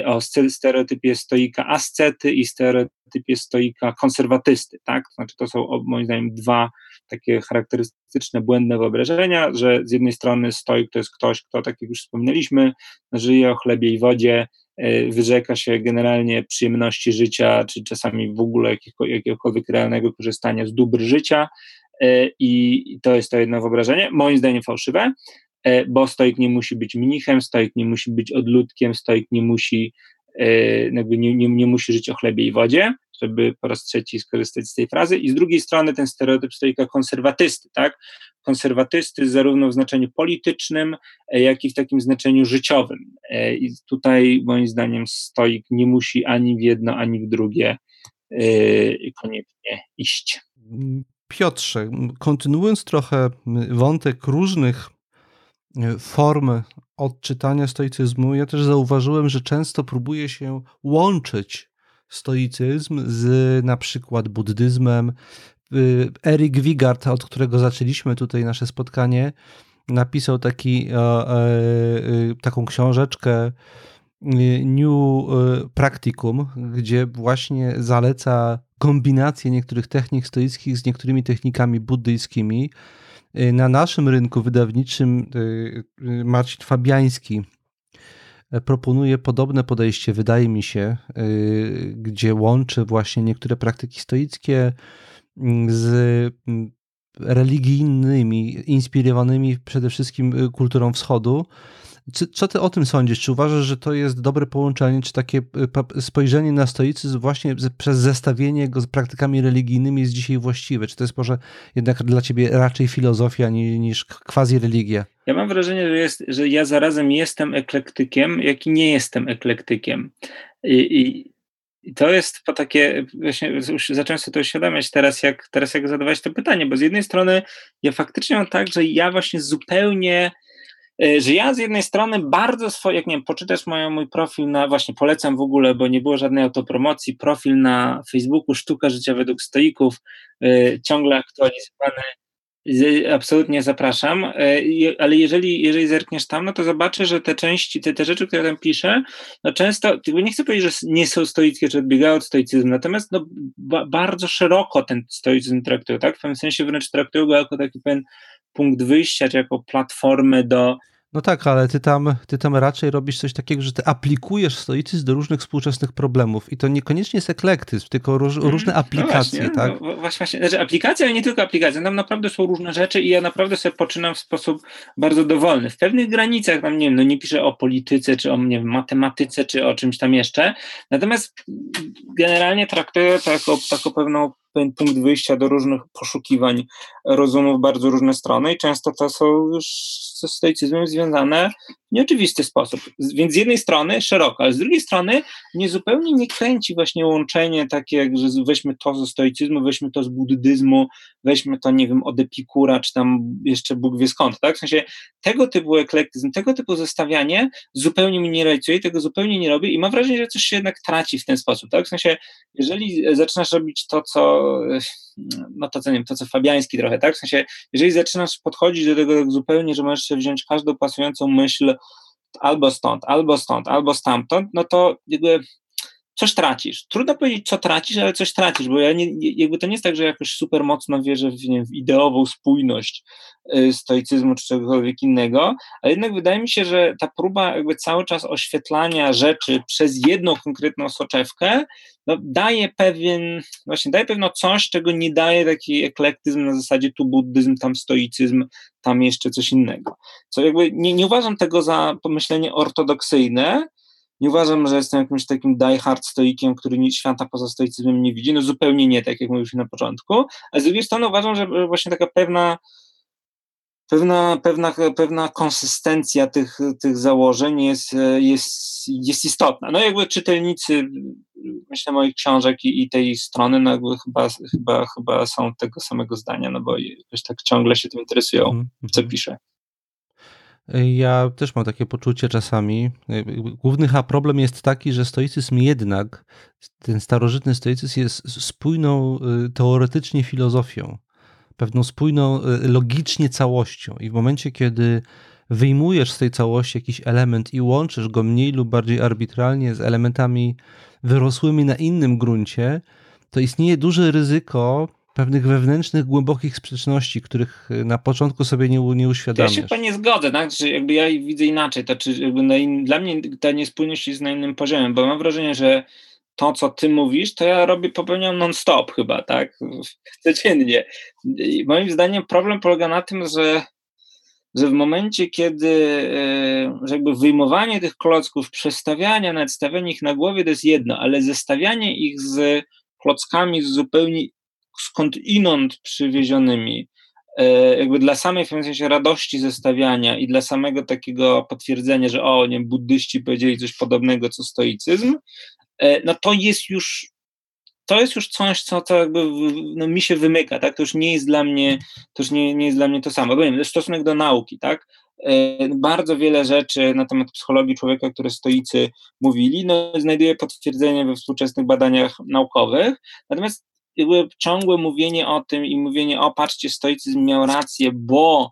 B: o stereotypie stoika ascety i stereotypie stoika konserwatysty, tak? Znaczy to są moim zdaniem dwa takie charakterystyczne, błędne wyobrażenia, że z jednej strony stoik to jest ktoś, kto, tak jak już wspomnieliśmy, żyje o chlebie i wodzie, e, wyrzeka się generalnie przyjemności życia, czy czasami w ogóle jakiegokolwiek realnego korzystania z dóbr życia e, i to jest to jedno wyobrażenie, moim zdaniem fałszywe, e, bo stoik nie musi być mnichem, stoik nie musi być odludkiem, stoik nie musi jakby nie, nie, nie musi żyć o chlebie i wodzie, żeby po raz trzeci skorzystać z tej frazy, i z drugiej strony ten stereotyp stoika konserwatysty, tak? Konserwatysty zarówno w znaczeniu politycznym, e, jak i w takim znaczeniu życiowym. E, I tutaj moim zdaniem stoik nie musi ani w jedno, ani w drugie e, koniecznie iść.
A: Piotrze, kontynuując trochę wątek różnych form odczytania stoicyzmu, ja też zauważyłem, że często próbuje się łączyć stoicyzm z na przykład buddyzmem. Y, Eric Wigard, od którego zaczęliśmy tutaj nasze spotkanie, napisał taki, e, e, y, taką książeczkę y, New Practicum, gdzie właśnie zaleca kombinację niektórych technik stoickich z niektórymi technikami buddyjskimi. Na naszym rynku wydawniczym Marcin Fabiański proponuje podobne podejście, wydaje mi się, y, gdzie łączy właśnie niektóre praktyki stoickie mm, z mm, religijnymi, inspirowanymi przede wszystkim y, kulturą wschodu. Co ty o tym sądzisz? Czy uważasz, że to jest dobre połączenie, czy takie y, spojrzenie na stoicyzm właśnie przez zestawienie go z praktykami religijnymi jest dzisiaj właściwe? Czy to jest może jednak dla ciebie raczej filozofia niż, niż quasi religia?
B: Ja mam wrażenie, że, jest, że ja zarazem jestem eklektykiem, jak i nie jestem eklektykiem. I, i, i to jest po takie, właśnie już zacząłem sobie to uświadamiać teraz jak, teraz, jak zadawać to pytanie, bo z jednej strony ja faktycznie mam tak, że ja właśnie zupełnie że ja z jednej strony bardzo swoje, jak nie wiem, poczytasz moją, mój profil na, właśnie polecam w ogóle, bo nie było żadnej autopromocji, profil na Facebooku Sztuka Życia według Stoików, yy, ciągle aktualizowany, Absolutnie zapraszam, e, ale jeżeli, jeżeli zerkniesz tam, no to zobaczysz, że te części, te, te rzeczy, które tam piszę, no często, nie chcę powiedzieć, że nie są stoickie, czy odbiegają od stoicyzmu, natomiast no, ba, bardzo szeroko ten stoicyzm traktują, tak? W pewnym sensie wręcz traktują go jako taki pewien punkt wyjścia, czy jako platformę do,
A: no tak, ale ty tam, ty tam raczej robisz coś takiego, że ty aplikujesz stoicyzm do różnych współczesnych problemów i to niekoniecznie jest eklektyzm, tylko róż, mm, różne aplikacje,
B: no
A: właśnie, tak?
B: No, właśnie, znaczy aplikacje, ale nie tylko aplikacje, tam naprawdę są różne rzeczy i ja naprawdę sobie poczynam w sposób bardzo dowolny. W pewnych granicach tam, nie wiem, no nie piszę o polityce, czy o, nie wiem, matematyce, czy o czymś tam jeszcze, natomiast generalnie traktuję to jako, jako pewną pewien punkt wyjścia do różnych poszukiwań rozumu w bardzo różne strony i często to są już ze stoicyzmem związane nieoczywisty sposób. Więc z jednej strony szeroko, ale z drugiej strony nie zupełnie nie kręci właśnie łączenie takie, jak, że weźmy to ze stoicyzmu, weźmy to z buddyzmu, weźmy to, nie wiem, od Epikura, czy tam jeszcze Bóg wie skąd, tak? W sensie tego typu eklektyzm, tego typu zestawianie zupełnie mi nie realizuje, tego zupełnie nie robię i mam wrażenie, że coś się jednak traci w ten sposób, tak? W sensie, jeżeli zaczynasz robić to, co no to co nie wiem, to co Fabiański trochę, tak? W sensie, jeżeli zaczynasz podchodzić do tego tak zupełnie, że możesz wziąć każdą pasującą myśl albo stąd, albo stąd, albo stamtąd, no to jakby coś tracisz. Trudno powiedzieć, co tracisz, ale coś tracisz, bo ja nie, jakby to nie jest tak, że jakoś super mocno wierzę w, nie, w ideową spójność y, stoicyzmu czy czegokolwiek innego, ale jednak wydaje mi się, że ta próba jakby cały czas oświetlania rzeczy przez jedną konkretną soczewkę no, daje pewien, właśnie daje pewno coś, czego nie daje taki eklektyzm na zasadzie tu buddyzm, tam stoicyzm, tam jeszcze coś innego. Co jakby nie, nie uważam tego za pomyślenie ortodoksyjne, nie uważam, że jestem jakimś takim die-hard stoikiem, który nic świata poza stoicyzmem nie widzi. No zupełnie nie, tak jak mówiliśmy na początku. A z drugiej strony uważam, że właśnie taka pewna pewna, pewna, pewna konsystencja tych, tych założeń jest, jest, jest istotna. No jakby czytelnicy, myślę, moich książek i, i tej strony, no jakby chyba, chyba, chyba są tego samego zdania, no bo jakoś tak ciągle się tym interesują, -hmm. co piszę.
A: Ja też mam takie poczucie czasami. Główny problem jest taki, że stoicyzm jednak, ten starożytny stoicyzm jest spójną y, teoretycznie filozofią, pewną spójną y, logicznie całością. I w momencie, kiedy wyjmujesz z tej całości jakiś element i łączysz go mniej lub bardziej arbitralnie z elementami wyrosłymi na innym gruncie, to istnieje duże ryzyko pewnych wewnętrznych, głębokich sprzeczności, których y, na początku sobie nie, nie uświadamiasz.
B: Ja się nie zgodzę, tak? Że jakby ja widzę inaczej. To czy jakby in... dla mnie ta niespójność jest na innym poziomie, bo mam wrażenie, że to, co ty mówisz, to ja robię, popełniam non-stop chyba, tak? Codziennie. I moim zdaniem problem polega na tym, że, że w momencie, kiedy e, że jakby wyjmowanie tych klocków, przestawianie, nawet stawianie ich na głowie to jest jedno, ale zestawianie ich z klockami z zupełnie skąd inąd przywiezionymi, e, jakby dla samej w sensie radości zestawiania i dla samego takiego potwierdzenia, że o, nie buddyści powiedzieli coś podobnego co stoicyzm, e, no to jest już to jest już coś, co, co jakby no, mi się wymyka, tak? To już nie jest dla mnie, to już nie, nie jest dla mnie to samo. Bo wiem, stosunek do nauki, tak? E, bardzo wiele rzeczy na temat psychologii człowieka, które stoicy mówili, no, znajduje potwierdzenie we współczesnych badaniach naukowych. Natomiast jakby ciągłe mówienie o tym i mówienie, o patrzcie, stoicyzm miał rację, bo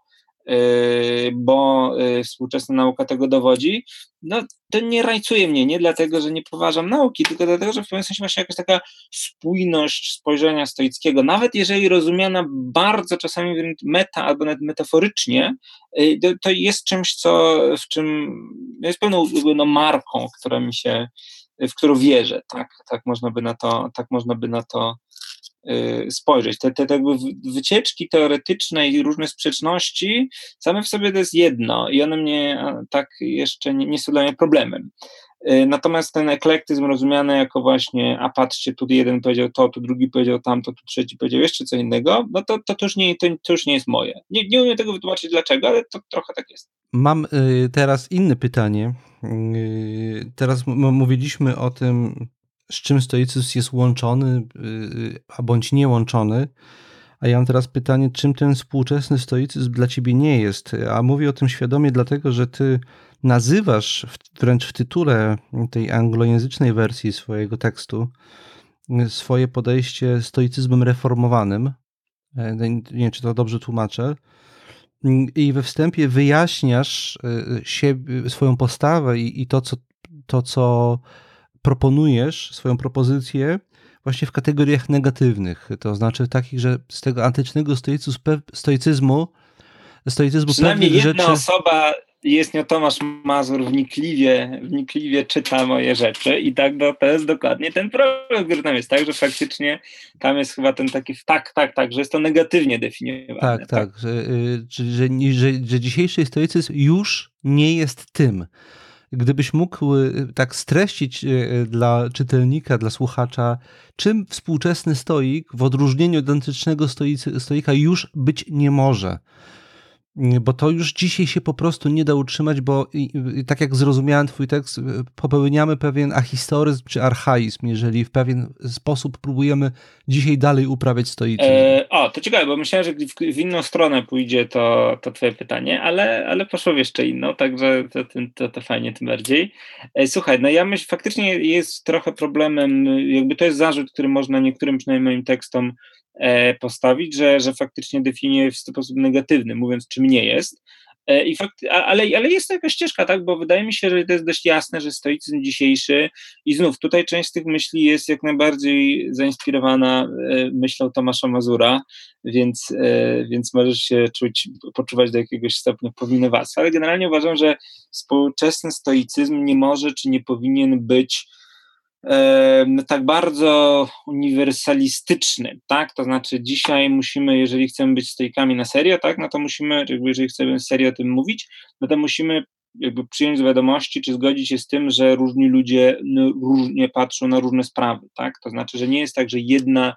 B: yy, bo yy, współczesna nauka tego dowodzi, no to nie rajcuje mnie, nie dlatego, że nie poważam nauki, tylko dlatego, że w pewnym sensie właśnie jakaś taka spójność spojrzenia stoickiego, nawet jeżeli rozumiana bardzo czasami meta albo nawet metaforycznie, yy, to jest czymś, co w czym jest pewną no, marką, która mi się, w którą wierzę, tak, tak można by na to, tak można by na to spojrzeć. Te, te, te jakby wycieczki teoretyczne i różne sprzeczności same w sobie to jest jedno i one mnie tak jeszcze nie, nie są dla mnie problemem. Y, natomiast ten eklektyzm rozumiany jako właśnie, a patrzcie, tu jeden powiedział to, tu drugi powiedział tamto, tu trzeci powiedział jeszcze co innego, no to, to, to, już, nie, to, to już nie jest moje. Nie, nie umiem tego wytłumaczyć dlaczego, ale to trochę tak jest.
A: Mam y, teraz inne pytanie. Teraz mówiliśmy o tym, z czym stoicyzm jest łączony, y, a bądź nie łączony. A ja mam teraz pytanie, czym ten współczesny stoicyzm dla ciebie nie jest? A mówię o tym świadomie, dlatego że ty nazywasz wręcz w tytule tej anglojęzycznej wersji swojego tekstu swoje podejście stoicyzmem reformowanym. E, nie wiem, czy to dobrze tłumaczę. I we wstępie wyjaśniasz y, siebie, swoją postawę i, i to, co, to, co proponujesz swoją propozycję właśnie w kategoriach negatywnych, to znaczy takich, że z tego antycznego stoicyzmu, stoicyzmu
B: Przynajmniej jedna rzeczy... osoba jest nie Tomasz Mazur wnikliwie, wnikliwie czyta moje rzeczy i tak no, to jest dokładnie ten problem, który tam jest, tak, że faktycznie tam jest chyba ten taki, tak, tak, tak, że jest to negatywnie definiowane.
A: Tak, tak, tak że, że, że, że, że dzisiejszy stoicyzm już nie jest tym. Gdybyś mógł y, tak streścić y, dla czytelnika, dla słuchacza, czym współczesny stoik w odróżnieniu od antycznego stoika już być nie może bo to już dzisiaj się po prostu nie da utrzymać, bo i, i, tak jak zrozumiałem twój tekst, y, popełniamy pewien ahistoryzm czy archaizm, jeżeli w pewien sposób próbujemy dzisiaj dalej uprawiać stoicyzm. E,
B: o, to ciekawe, bo myślałem, że w, w, inną stronę pójdzie to, to twoje pytanie, ale, ale poszło jeszcze inną, także to, to, to fajnie tym bardziej. E, słuchaj, no ja myślę, faktycznie jest trochę problemem, jakby to jest zarzut, który można niektórym przynajmniej moim tekstom E, postawić, że, że faktycznie definiuje w sposób negatywny, mówiąc czym nie jest. E, I fakt, ale, ale jest to jakaś ścieżka, tak? Bo wydaje mi się, że to jest dość jasne, że stoicyzm dzisiejszy i znów tutaj część z tych myśli jest jak najbardziej zainspirowana e, myślą Tomasza Mazura, więc, więc możesz się czuć, poczuwać do jakiegoś stopnia powinowactwa, ale generalnie uważam, że współczesny stoicyzm nie może czy nie powinien być tak bardzo uniwersalistyczny, tak? To znaczy dzisiaj musimy, jeżeli chcemy być stoikami na serio, tak, no to musimy, jeżeli chcemy serio o tym mówić, no to musimy jakby przyjąć z wiadomości, czy zgodzić się z tym, że różni ludzie no, różnie patrzą na różne sprawy, tak? To znaczy, że nie jest tak, że jedna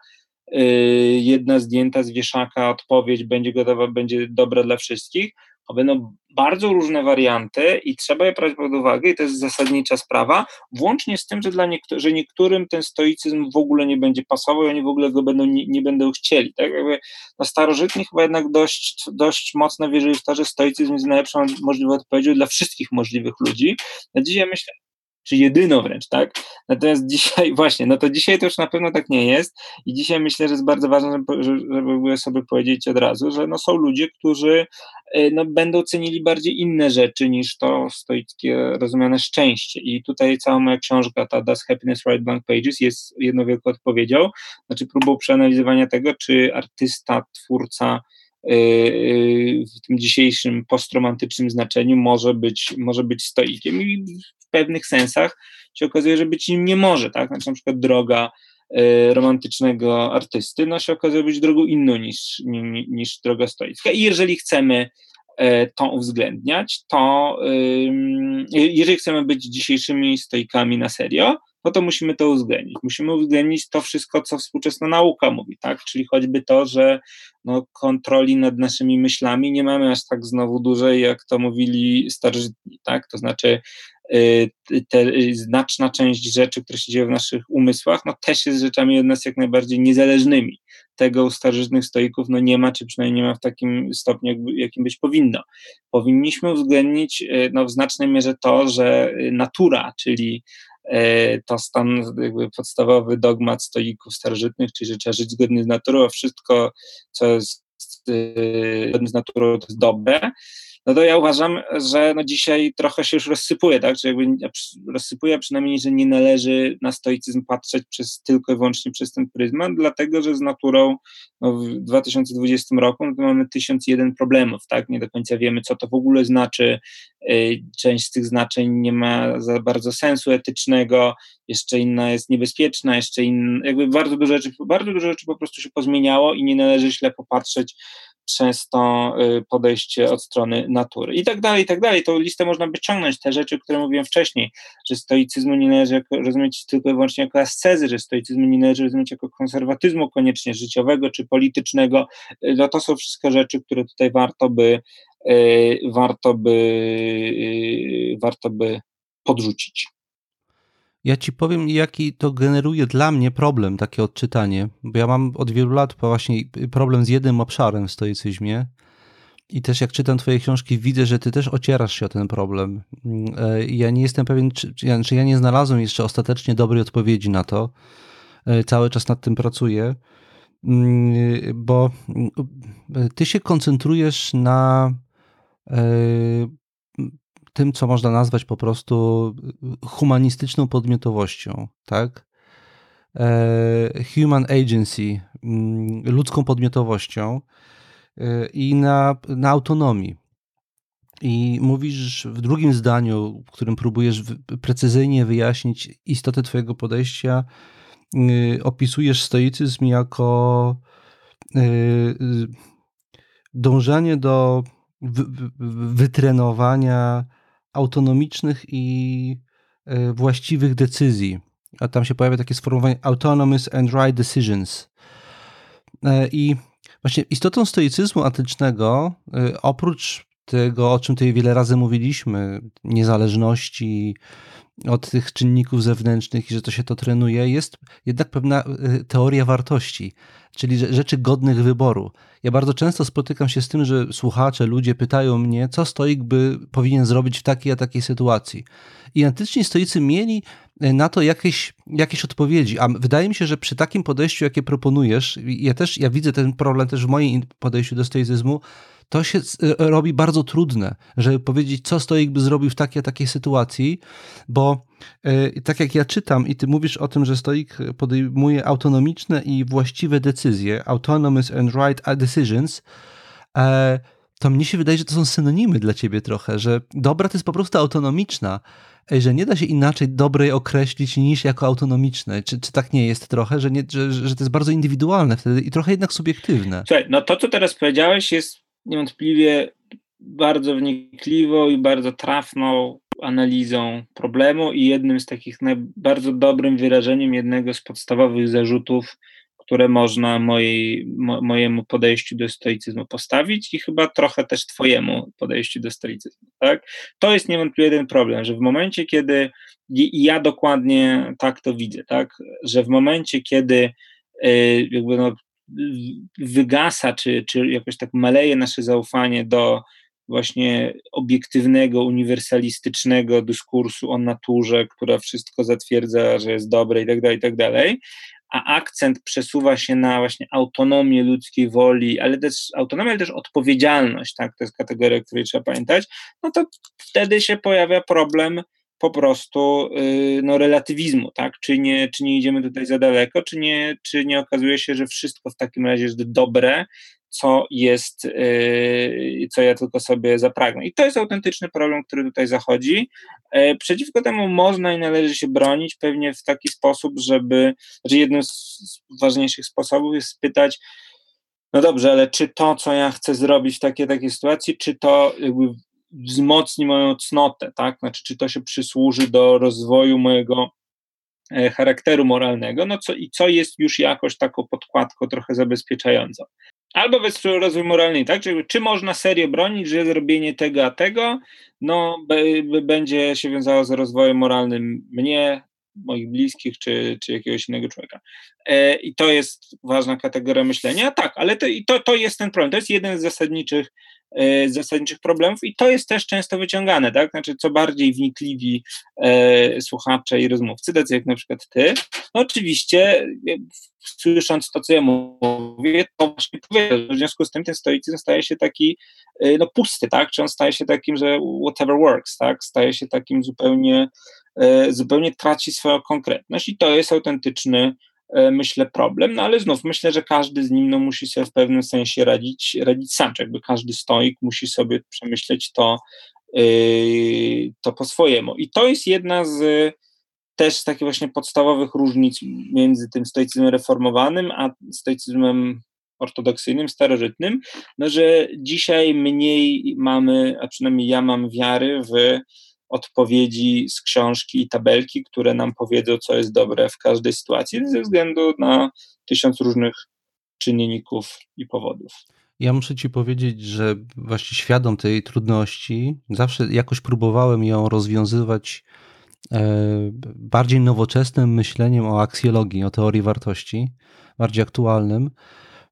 B: jedna zdjęta z wieszaka odpowiedź będzie gotowa, będzie dobra dla wszystkich, będą bardzo różne warianty i trzeba je brać pod uwagę i to jest zasadnicza sprawa, włącznie z tym, że dla niektórych, że niektórym ten stoicyzm w ogóle nie będzie pasował i oni w ogóle go będą, nie, nie będą chcieli. Tak jakby no chyba jednak dość, dość mocno wierzyli w to, że stoicyzm jest najlepszą możliwą odpowiedzią dla wszystkich możliwych ludzi. Na dzisiaj myślę, czy jedyną wręcz, tak? Natomiast dzisiaj, właśnie, no to dzisiaj to już na pewno tak nie jest i dzisiaj myślę, że jest bardzo ważne, żeby, sobie powiedzieć od razu, że no są ludzie, którzy e, no, będą cenili bardziej inne rzeczy niż to stoickie rozumiane szczęście. I tutaj cała moja książka, ta Does Happiness Write Blank Pages jest jedną wielką odpowiedzią, znaczy próbą przeanalizowania tego, czy artysta, twórca, Y, y, w tym dzisiejszym postromantycznym znaczeniu może być, może być stoikiem. I pewnych sensach się okazuje, że być nim nie może, tak? Znaczy na przykład droga y, romantycznego artysty, no się okazuje być drogą inną niż, niż, niż droga stoicka i jeżeli chcemy e, to uwzględniać, to jeżeli chcemy być dzisiejszymi stoikami na serio, no to musimy to uwzględnić. Musimy uwzględnić to wszystko, co współczesna nauka mówi, tak? Czyli choćby to, że no, kontroli nad naszymi myślami nie mamy aż tak znowu dużej, jak to mówili starożytni, tak? To znaczy te, y, znaczna część rzeczy, które się dzieją w naszych umysłach, no też jest rzeczami od nas jak najbardziej niezależnymi. Tego u starożytnych stoików no nie ma, czy przynajmniej nie ma w takim stopniu, jakim być powinno. Powinniśmy uwzględnić y, no, w znacznej mierze to, że natura, czyli to stan, jakby podstawowy dogmat stoików starożytnych, czyli że trzeba żyć zgodnie z naturą, a wszystko, co jest zgodne z naturą, to jest dobre no to ja uważam, że no dzisiaj trochę się już rozsypuje, tak? Czy jakby rozsypuje przynajmniej, że nie należy na stoicyzm patrzeć przez, tylko i wyłącznie przez ten pryzmat, dlatego że z naturą no, w 2020 roku no mamy 1001 problemów, tak? Nie do końca wiemy, co to w ogóle znaczy. Y, część z tych znaczeń nie ma za bardzo sensu etycznego, jeszcze inna jest niebezpieczna, jeszcze inna, jakby bardzo dużo rzeczy, bardzo dużo rzeczy po prostu się pozmieniało i nie należy źle popatrzeć przez to y, podejście od strony natury i tak dalej, i tak dalej. Tą listę można by ciągnąć, te rzeczy, które mówiłem wcześniej, że stoicyzmu nie należy rozumieć tylko i wyłącznie jako ascezy, że stoicyzmu nie należy rozumieć jako konserwatyzmu koniecznie życiowego czy politycznego, y, no to są wszystko rzeczy, które tutaj warto by y, warto by warto by podrzucić.
A: Ja ci powiem, jaki to generuje dla mnie problem, takie odczytanie, bo ja mam od wielu lat właśnie problem z jednym obszarem w stoicyzmie. I też jak czytam Twoje książki, widzę, że Ty też ocierasz się o ten problem. E, ja nie jestem pewien, czy, czy ja, nie znalazłem jeszcze ostatecznie dobrej odpowiedzi na to. E, cały czas nad tym pracuję, mm, bo e, Ty się koncentrujesz na tym, co można nazwać po prostu humanistyczną podmiotowością, tak? E, human agency, mm, ludzką podmiotowością e, i na, na autonomii. I mówisz w drugim zdaniu, w którym próbujesz precyzyjnie wyjaśnić istotę Twojego podejścia, y, opisujesz stoicyzm jako y, dążenie do wytrenowania autonomicznych i e, właściwych decyzji. A tam się pojawia takie sformułowanie autonomous and right decisions. E, I właśnie istotą stoicyzmu antycznego, e, oprócz tego, o czym tutaj wiele razy mówiliśmy, niezależności od tych czynników zewnętrznych i że to się to trenuje, jest jednak pewna teoria wartości czyli rzeczy godnych wyboru. Ja bardzo często spotykam się z tym, że słuchacze, ludzie pytają mnie, co stoik by powinien zrobić w takiej a takiej sytuacji. I antyczni stoicy mieli e, na to jakieś, jakieś odpowiedzi, a wydaje mi się, że przy takim podejściu, jakie proponujesz, ja też, ja widzę ten problem też w moim podejściu do stoicyzmu, to się e, robi bardzo trudne, żeby powiedzieć, co stoik by zrobił w takiej, takiej sytuacji, bo e, tak jak ja czytam i ty mówisz o tym, że stoik podejmuje autonomiczne i właściwe decyzje, autonomous and right decisions, e, to mnie się wydaje, że to są synonimy dla ciebie trochę, że dobra to jest po prostu autonomiczna, że nie da się inaczej dobrej określić niż jako autonomiczne. Czy, czy tak nie jest trochę, że, nie, że, że to jest bardzo indywidualne wtedy i trochę jednak subiektywne?
B: Słuchaj, no to, co teraz powiedziałeś, jest niewątpliwie bardzo wnikliwą i bardzo trafną analizą problemu i jednym z takich bardzo dobrym wyrażeniem jednego z podstawowych zarzutów, które można mojej, mo, mojemu podejściu do stoicyzmu postawić i chyba trochę też twojemu podejściu do stoicyzmu, tak? To jest niewątpliwie jeden problem, że w momencie, kiedy i ja dokładnie tak to widzę, tak, że w momencie, kiedy y, jakby no, wygasa, czy, czy jakoś tak maleje nasze zaufanie do właśnie obiektywnego, uniwersalistycznego dyskursu o naturze, która wszystko zatwierdza, że jest dobre i tak dalej, i tak dalej, a akcent przesuwa się na właśnie autonomię ludzkiej woli, ale też autonomię, ale też odpowiedzialność, tak, to jest kategoria, o której trzeba pamiętać, no to wtedy się pojawia problem po prostu y, no, relatywizmu, tak? Czy nie, czy nie idziemy tutaj za daleko, czy nie, czy nie okazuje się, że wszystko w takim razie jest dobre, co jest, y, co ja tylko sobie zapragnę. I to jest autentyczny problem, który tutaj zachodzi. E, przeciwko temu można i należy się bronić pewnie w taki sposób, żeby, że jednym z ważniejszych sposobów jest spytać, no dobrze, ale czy to, co ja chcę zrobić w takiej, takiej sytuacji, czy to wzmocni moją cnotę, tak? Znaczy, czy to się przysłuży do rozwoju mojego e, charakteru moralnego, no co i co jest już jakoś taką podkładką trochę zabezpieczającą. Albo bez rozwój moralny, tak? Czyli czy można serio bronić, że zrobienie tego a tego, no, będzie się wiązało z rozwojem moralnym mnie, moich bliskich czy, czy jakiegoś innego człowieka. E, I to jest ważna kategoria myślenia. Tak, ale to, i to, to jest ten problem. To jest jeden z zasadniczych, zasadniczych problemów i to jest też często wyciągane, tak? Znaczy, co bardziej wnikliwi e, słuchacze i rozmówcy, tacy jak na przykład ty, no oczywiście e, słysząc to, co ja mówię, to właśnie powiedział, w związku z tym ten stoicyzm staje się taki e, no pusty, tak? Czy on staje się takim, że whatever works, tak? Staje się takim zupełnie E, zupełnie traci swoją konkretność i to jest autentyczny, e, myślę, problem, no ale znów myślę, że każdy z nim no, musi sobie w pewnym sensie radzić, radzić sam, jakby każdy stoik musi sobie przemyśleć to, e, to po swojemu. I to jest jedna z też takich właśnie podstawowych różnic między tym stoicyzmem reformowanym, a stoicyzmem ortodoksyjnym, starożytnym, no że dzisiaj mniej mamy, a przynajmniej ja mam wiary w odpowiedzi z książki i tabelki, które nam powiedzą, co jest dobre w każdej sytuacji, ze względu na tysiąc różnych czynników i powodów.
A: Ja muszę Ci powiedzieć, że właśnie świadom tej trudności, zawsze jakoś próbowałem ją rozwiązywać e, bardziej nowoczesnym myśleniem o aksjologii, o teorii wartości, bardziej aktualnym.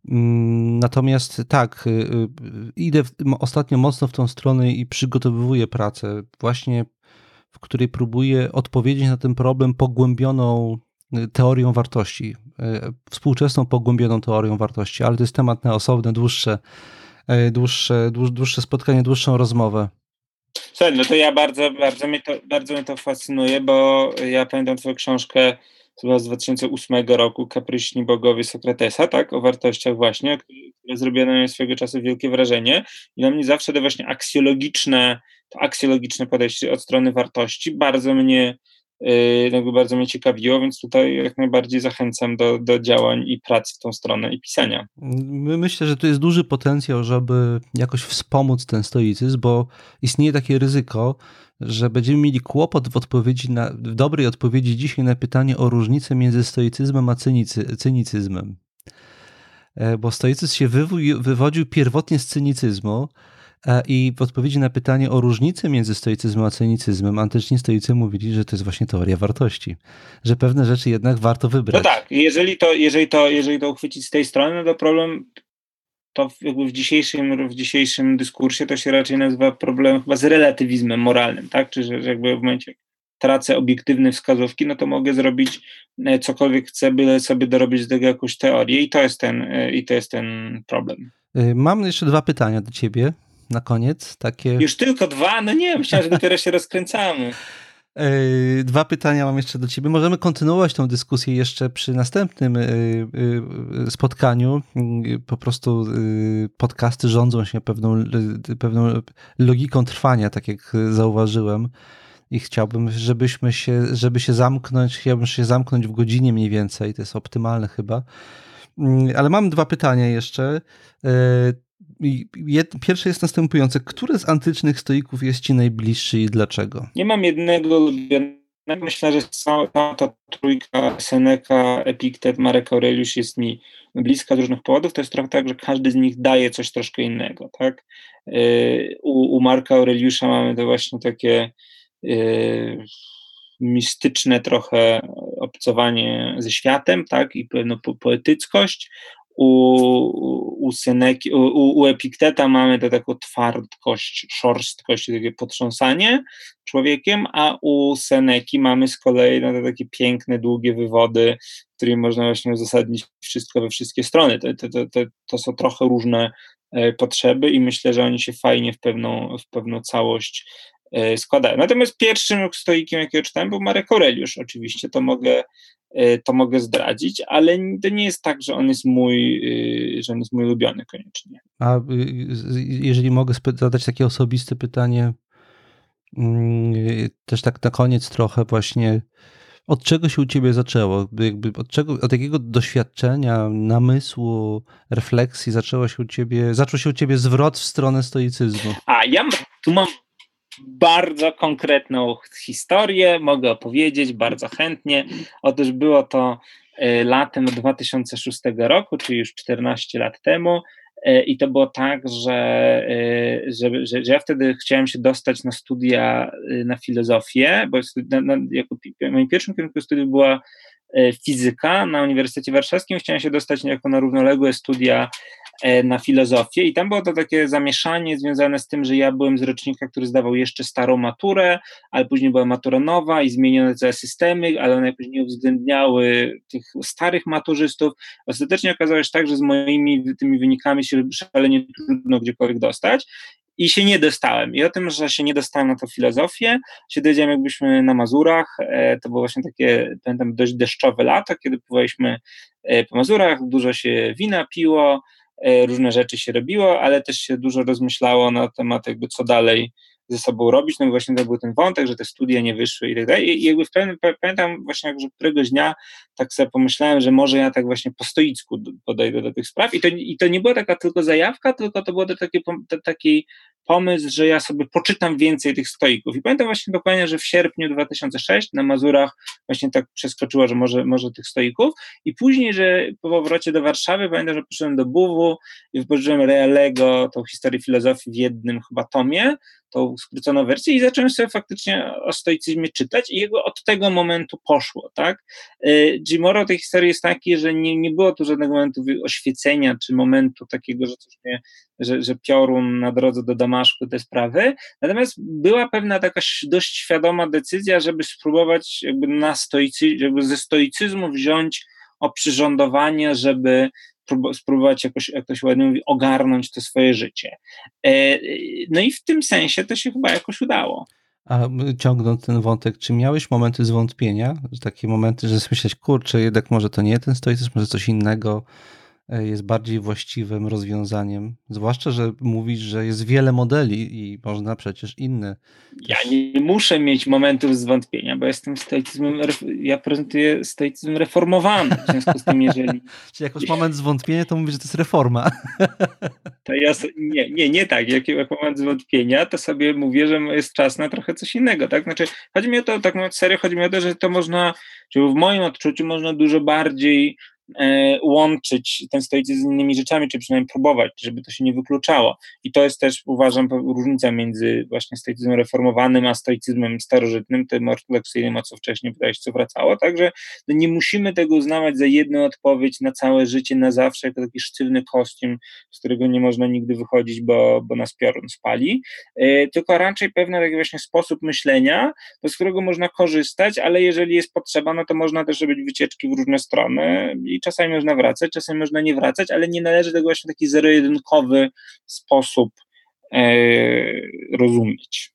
A: Mm, natomiast tak, y, y, idę ostatnio mocno w tą stronę i przygotowuję pracę, właśnie w której próbuję odpowiedzieć na ten problem pogłębioną y, teorią wartości, współczesną pogłębioną teorią wartości, ale to jest temat na osobne, dłuższe, dłuższe, dłuższe spotkanie, dłuższą rozmowę.
B: Słuchaj, no to ja bardzo, bardzo mnie to, bardzo mnie to fascynuje, bo ja pamiętam twoją książkę chyba z 2008 roku, Kapryśni Bogowie Sokratesa, tak, o wartościach właśnie, które zrobiło na mnie swojego czasu wielkie wrażenie. I na mnie zawsze te właśnie aksjologiczne, to aksjologiczne podejście od strony wartości bardzo mnie jakby bardzo mnie ciekawiło, więc tutaj jak najbardziej zachęcam do, do działań i pracy w tą stronę i pisania.
A: Myślę, że tu jest duży potencjał, żeby jakoś wspomóc ten stoicyzm, bo istnieje takie ryzyko, że będziemy mieli kłopot w odpowiedzi na, w dobrej odpowiedzi dzisiaj na pytanie o różnicę między stoicyzmem a cynicy, cynicyzmem. E, bo stoicyzm się wywodził pierwotnie z cynicyzmu, i w odpowiedzi na pytanie o różnicę między stoicyzmem a cynicyzmem, antyczni stoicy mówili, że to jest właśnie teoria wartości, że pewne rzeczy jednak warto wybrać.
B: No tak, jeżeli to, jeżeli to, jeżeli to uchwycić z tej strony, no to problem to jakby w dzisiejszym, w dzisiejszym dyskursie to się raczej nazywa problem chyba z relatywizmem moralnym, tak? Czy że jakby w momencie tracę obiektywne wskazówki, no to mogę zrobić e, cokolwiek chcę, byle sobie dorobić z tego jakąś teorię i to jest ten, e, i to jest ten problem.
A: Mam jeszcze dwa pytania do ciebie na koniec. Takie...
B: Już tylko dwa? No nie, myślałem, że dopiero się rozkręcamy.
A: Dwa pytania mam jeszcze do Ciebie. Możemy kontynuować tą dyskusję jeszcze przy następnym e, e, spotkaniu. Po prostu podcasty rządzą się pewną, pewną logiką trwania, tak jak zauważyłem. I chciałbym, żebyśmy się, żeby się zamknąć, chciałbym się zamknąć w godzinie mniej więcej. To jest optymalne chyba. Mm, ale mam dwa pytania jeszcze. Pierwsze jest następujące. Który z antycznych stoików jest ci najbliższy i dlaczego?
B: Nie mam jednego ulubionego myślę, że cała ta trójka Seneca, Epiktet, Marek Aureliusz jest mi bliska z różnych powodów. To jest trochę tak, że każdy z nich daje coś troszkę innego, tak? Y, u, u Marka Aureliusza mamy to właśnie takie yy, mistyczne trochę obcowanie ze światem, tak? I pewną po, poetyckość, u, u, Seneki, u, u Epikteta mamy tę taką twardkość, szorstkość, takie potrząsanie człowiekiem, a u Seneki mamy z kolei no, te takie piękne, długie wywody, w których można właśnie uzasadnić wszystko we wszystkie strony. To, to, to, to są trochę różne e, potrzeby i myślę, że oni się fajnie w pewną, w pewną całość e, składają. Natomiast pierwszym stoikiem, jakiego czytałem, był Marek Aureliusz. Oczywiście to mogę to mogę zdradzić, ale to nie jest tak, że on jest mój, y, że on jest mój ulubiony koniecznie.
A: A y, jeżeli mogę zadać takie osobiste pytanie, mm, też tak na koniec trochę właśnie, od czego się u ciebie zaczęło? Jakby od, czego, od jakiego doświadczenia, namysłu, refleksji zaczęło się u ciebie, zaczął się u ciebie zwrot w stronę stoicyzmu?
B: A ja tu mam bardzo konkretną historię, mogę opowiedzieć bardzo chętnie. Otóż było to e, latem 2006 roku, czyli już 14 lat temu. E, I to było tak, że, e, że, że, ja wtedy chciałem się dostać na studia na filozofię, bo na, na, jako, moim pierwszym kierunku studiów była fizyka na Uniwersytecie Warszawskim. Chciałem się dostać jako na równoległe studia na filozofię i tam było to takie zamieszanie związane z tym, że ja byłem z rocznika, który zdawał jeszcze starą maturę, ale później była matura nowa i zmienione całe systemy, ale one nie uwzględniały tych starych maturzystów. Ostatecznie okazało się tak, że z moimi tymi wynikami się szalenie trudno gdziekolwiek dostać i się nie dostałem. I o tym, że się nie dostałem na to filozofię, się dowiedziałem jakbyśmy na Mazurach. E, to było właśnie takie, pamiętam, dość deszczowe lato, kiedy pływaliśmy e, po Mazurach, dużo się wina piło, E, różne rzeczy się robiło, ale też się dużo rozmyślało na temat jakby co dalej ze sobą robić, no i właśnie to był ten wątek, że te studia nie wyszły i tak dalej i jakby w pewnym, pamiętam właśnie, że któregoś dnia tak sobie pomyślałem, że może ja tak właśnie po stoicku podejdę do tych spraw i to, i to nie była taka tylko zajawka, tylko to było to taki, taki pomysł, że ja sobie poczytam więcej tych stoików. I pamiętam właśnie dokładnie, że w sierpniu 2006 na Mazurach właśnie tak przeskoczyło, że może, może tych stoików. I później, że po powrocie do Warszawy, pamiętam, że poszedłem do Buwu i wypożyczyłem Realego, tą historię filozofii w jednym chyba tomie, tą skróconą wersję i zacząłem sobie faktycznie o stoicyzmie czytać i jego od tego momentu poszło, tak? Jimoro y, tej historii jest taki, że nie, nie było tu żadnego momentu oświecenia, czy momentu takiego, że coś mnie, że, że piorun na drodze do Damaszku, te sprawy, natomiast była pewna taka dość świadoma decyzja, żeby spróbować jakby na stoicy, jakby ze stoicyzmu wziąć oprzyrządowanie, żeby spróbować jakoś, jak to się ładnie mówi, ogarnąć to swoje życie. E, no i w tym sensie to się chyba jakoś udało.
A: A ciągnąc ten wątek, czy miałeś momenty zwątpienia? Takie momenty, że myśleć, kurczę, jednak może to nie ten stoicyzm, może coś innego, jest bardziej właściwym rozwiązaniem. Zwłaszcza, że mówisz, że jest wiele modeli i można przecież inne.
B: Ja nie muszę mieć momentów zwątpienia, bo jestem stoicyzmem, ja prezentuję stoicyzm reformowany. W związku z tym, jeżeli.
A: Czyli jakoś moment zwątpienia, to mówisz, że to jest reforma.
B: To ja nie, nie, nie tak. Jak, jak moment zwątpienia, to sobie mówię, że jest czas na trochę coś innego. Tak? Znaczy, chodzi mi o to, tak mówiąc serio, chodzi mi o to, że to można, że w moim odczuciu można dużo bardziej E, łączyć ten stoicyzm z innymi rzeczami, czy przynajmniej próbować, żeby to się nie wykluczało. I to jest też, uważam, różnica między właśnie stoicyzmem reformowanym, a stoicyzmem starożytnym, tym ortodoksyjnym, o co wcześniej się, co wracało. Także no nie musimy tego uznawać za jedną odpowiedź na całe życie, na zawsze, jako taki sztywny kostium, z którego nie można nigdy wychodzić, bo, bo nas piorun spali, e, tylko raczej pewien taki właśnie sposób myślenia, z którego można korzystać, ale jeżeli jest potrzeba, no to można też robić wycieczki w różne strony i czasami można wracać, czasami można nie wracać, ale nie należy tego właśnie w taki zero-jedynkowy sposób e, rozumieć.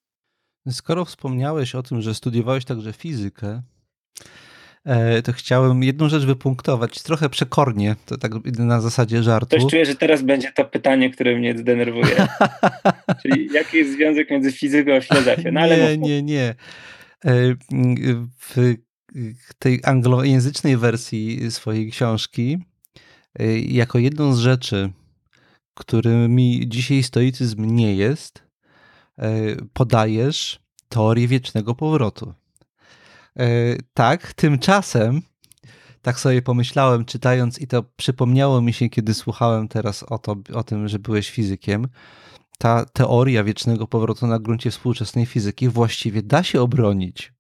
A: Skoro wspomniałeś o tym, że studiowałeś także fizykę, e, to chciałem jedną rzecz wypunktować, trochę przekornie, to tak na zasadzie żartu.
B: Coś czuję, że teraz będzie to pytanie, które mnie zdenerwuje. Czyli jaki jest związek między fizyką a filozofią?
A: No, nie, nie, nie. W tej anglojęzycznej wersji swojej książki, y, jako jedną z rzeczy, którymi dzisiaj stoicyzm nie jest, y, podajesz teorię wiecznego powrotu. tak, tymczasem tak sobie pomyślałem, czytając, i to przypomniało mi się, kiedy słuchałem teraz o, to, o tym, że byłeś fizykiem. Ta teoria wiecznego powrotu na gruncie współczesnej fizyki właściwie da się obronić.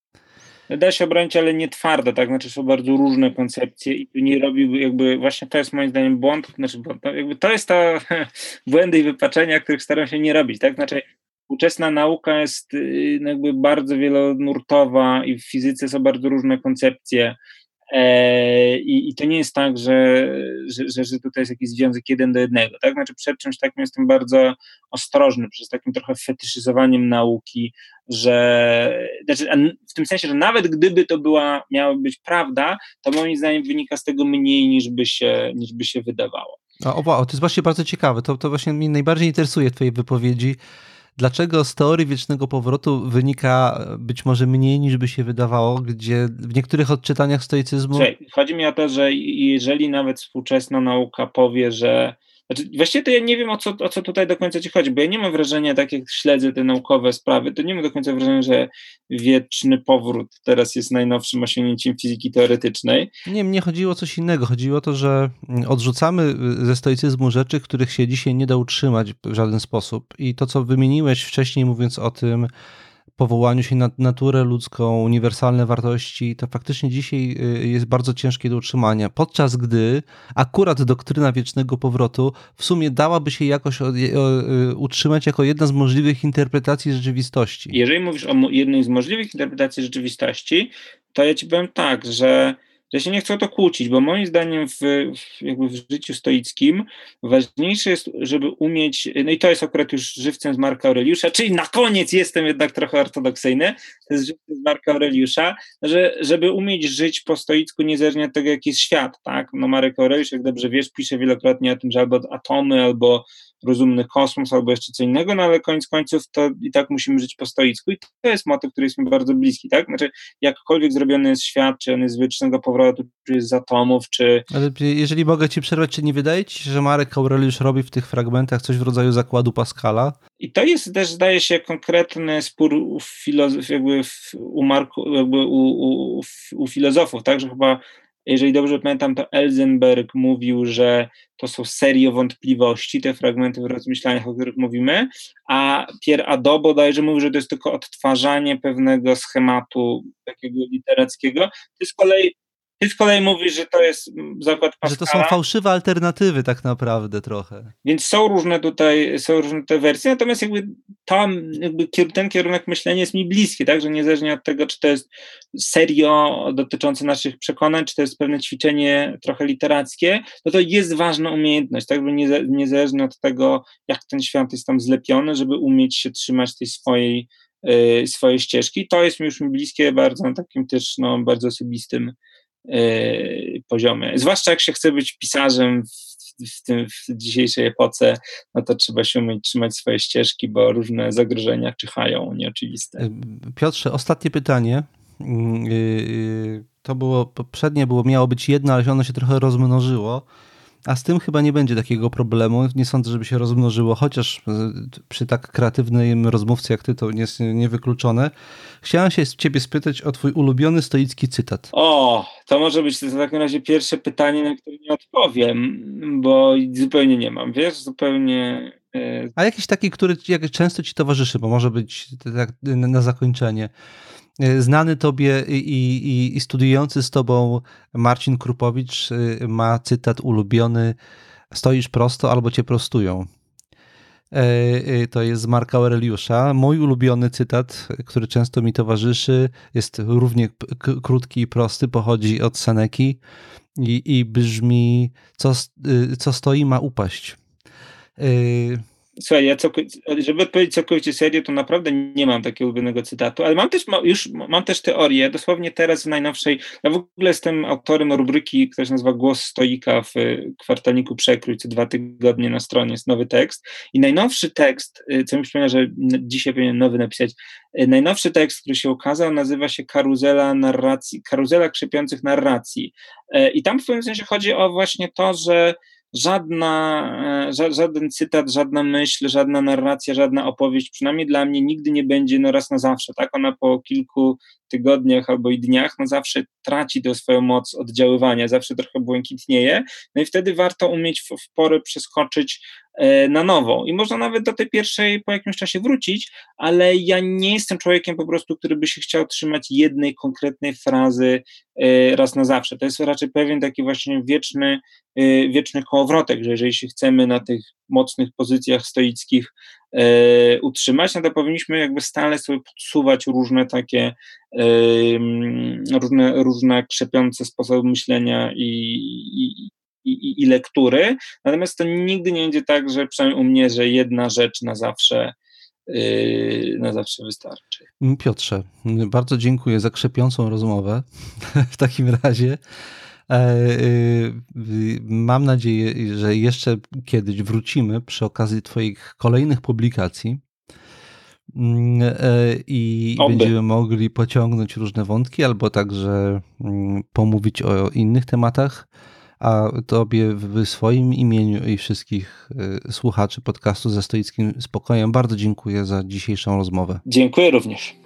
B: Da się obronić, ale nie twardo, tak? Znaczy są bardzo różne koncepcje i nie robił jakby, właśnie to jest moim zdaniem błąd, znaczy błąd, no jakby to jest to błędy i wypaczenia, których staram się nie robić, tak? Znaczy współczesna nauka jest y, jakby bardzo wielonurtowa i w fizyce są bardzo różne koncepcje, I, I, to nie jest tak, że, że, że, tutaj jest jakiś związek jeden do jednego. Tak? Znaczy, przed czymś takim jestem bardzo ostrożny, przez takim trochę fetyszyzowaniem nauki, że znaczy, w tym sensie, że nawet gdyby to była, miała być prawda, to moim zdaniem wynika z tego mniej niż by się, niż by się wydawało.
A: O, o, to jest właśnie bardzo ciekawe. To, to właśnie mnie najbardziej interesuje w Twojej wypowiedzi dlaczego z teorii wiecznego powrotu wynika być może mniej niż by się wydawało, gdzie w niektórych odczytaniach stoicyzmu.
B: Chodzi mi o to, że jeżeli nawet współczesna nauka powie, że znaczy, właściwie to ja nie wiem, o co, o co tutaj do końca ci chodzi, bo ja nie mam wrażenia, tak jak śledzę te naukowe sprawy, to nie mam do końca wrażenia, że wieczny powrót teraz jest najnowszym osiągnięciem fizyki teoretycznej.
A: Nie, mnie chodziło o coś innego. Chodziło o to, że odrzucamy ze stoicyzmu rzeczy, których się dzisiaj nie da utrzymać w żaden sposób. I to, co wymieniłeś wcześniej, mówiąc o tym, powołaniu się na naturę ludzką, uniwersalne wartości, to faktycznie dzisiaj y, jest bardzo ciężkie do utrzymania. Podczas gdy akurat doktryna wiecznego powrotu w sumie dałaby się jakoś y, utrzymać jako jedna z możliwych interpretacji rzeczywistości.
B: Jeżeli mówisz o jednej z możliwych interpretacji rzeczywistości, to ja ci powiem tak, że ja się nie chcę o to kłócić, bo moim zdaniem w, jakby w życiu stoickim ważniejsze jest, żeby umieć, no i to jest akurat już żywcem z Marka Aureliusza, czyli na koniec jestem jednak trochę ortodoksyjny, to jest żywcem z Marka Aureliusza, że żeby umieć żyć po stoicku niezależnie od tego, jaki jest świat, tak? No Marek Aureliusz, jak dobrze wiesz, pisze wielokrotnie o tym, że albo atomy, albo rozumny kosmos albo jeszcze co innego, no ale koniec końców to i tak musimy żyć po stoicku i to jest motyw, który jest mi bardzo bliski, tak? Znaczy, jakkolwiek zrobiony jest świat, czy on jest z wiecznego powrotu, czy jest z atomów, czy...
A: Ale jeżeli mogę ci przerwać, czy nie wydaje ci się, że Marek Aureliusz robi w tych fragmentach coś w rodzaju zakładu Pascala?
B: I to jest też, zdaje się, konkretny spór u, filozof, jakby u, Marku, jakby u, u, u filozofów, tak, że chyba jeżeli dobrze pamiętam, to Elzenberg mówił, że to są serie wątpliwości, te fragmenty w rozmyślaniach, o których mówimy, a Pierre Ado bodajże mówił, że to jest tylko odtwarzanie pewnego schematu takiego literackiego. To z kolei ty z kolei mówisz, że to jest zakład Pascala.
A: Że to są fałszywe alternatywy tak naprawdę trochę.
B: Więc są różne tutaj, są różne te wersje, natomiast jakby tam jakby ten kierunek myślenia jest mi bliski, tak, że niezależnie od tego, czy to jest serio dotyczące naszych przekonań, czy to jest pewne ćwiczenie trochę literackie, no to jest ważna umiejętność, tak, żeby niezależnie od tego, jak ten świat jest tam zlepiony, żeby umieć się trzymać tej swojej y, swojej ścieżki. To jest mi już mi bliskie bardzo na takim też no, bardzo osobistym poziomie. Zwłaszcza jak się chce być pisarzem w, w, tym, w dzisiejszej epoce, no to trzeba się umieć trzymać swoje ścieżki, bo różne zagrożenia czyhają nieoczywiste. Y,
A: Piotrze, ostatnie pytanie. Y, to było poprzednie, było, miało być jedno, ale ono się trochę rozmnożyło. A z tym chyba nie będzie takiego problemu. Nie sądzę, żeby się rozmnożyło, chociaż e, przy tak kreatywnym rozmówcy jak ty to jest niewykluczone. Chciałem się z ciebie spytać o twój ulubiony stoicki cytat.
B: O, to może być w takim razie pierwsze pytanie, na które nie odpowiem, bo zupełnie nie mam, wiesz, zupełnie...
A: E, A jakiś taki, który często ci towarzyszy, bo może być tak na zakończenie. E, znany tobie i, i, i, studiujący z tobą Marcin Krupowicz e, ma cytat ulubiony stoisz prosto albo cię prostują. E, to jest z Marka Aureliusza. Mój ulubiony cytat, który często mi towarzyszy, jest równie krótki i prosty, pochodzi od Seneki i, i brzmi: co, co stoi, ma upaść.
B: Słuchaj, ja żeby odpowiedzieć całkowicie serio, to naprawdę nie mam takiego ulubionego cytatu, ale mam też, już mam też teorię, dosłownie teraz w najnowszej, ja w ogóle jestem autorem rubryki, która się nazywa Głos Stoika w kwartalniku Przekrój, co dwa tygodnie na stronie jest nowy tekst. I najnowszy tekst, y, co mi przypomina, że dzisiaj powinien nowy napisać, y, najnowszy tekst, który się ukazał, nazywa się Karuzela narracji, Karuzela krzepiących narracji. Y, i tam w pewnym sensie chodzi o właśnie to, że żadna, e, żaden cytat, żadna myśl, żadna narracja, żadna opowieść, przynajmniej dla mnie nigdy nie będzie no raz na zawsze, tak? Ona po kilku tygodniach albo i dniach, no zawsze traci tę swoją moc oddziaływania, zawsze trochę błękitnieje, no i wtedy warto umieć w, w porę przeskoczyć na nowo. I można nawet do tej pierwszej po jakimś czasie wrócić, ale ja nie jestem człowiekiem po prostu, który by się chciał trzymać jednej konkretnej frazy e, raz na zawsze. To jest raczej pewien taki właśnie wieczny, e, wieczny kołowrotek, że jeżeli się chcemy na tych mocnych pozycjach stoickich e, utrzymać, no to powinniśmy jakby stale sobie podsuwać różne takie e, różne, różne krzepiące sposoby myślenia i, i, i, i lektury, natomiast to nigdy nie będzie tak, że przynajmniej u mnie, że jedna rzecz na zawsze e, na zawsze wystarczy.
A: Piotrze, bardzo dziękuję za krzepiącą rozmowę w takim razie. E, y, mam nadzieję, że jeszcze kiedyś wrócimy przy okazji Twoich kolejnych publikacji mm, e, i Oby. będziemy mogli pociągnąć różne wątki, albo także mm, pomówić o innych tematach. A Tobie w swoim imieniu i wszystkich y, słuchaczy podcastu ze stoickim spokojem bardzo dziękuję za dzisiejszą rozmowę.
B: Dziękuję również.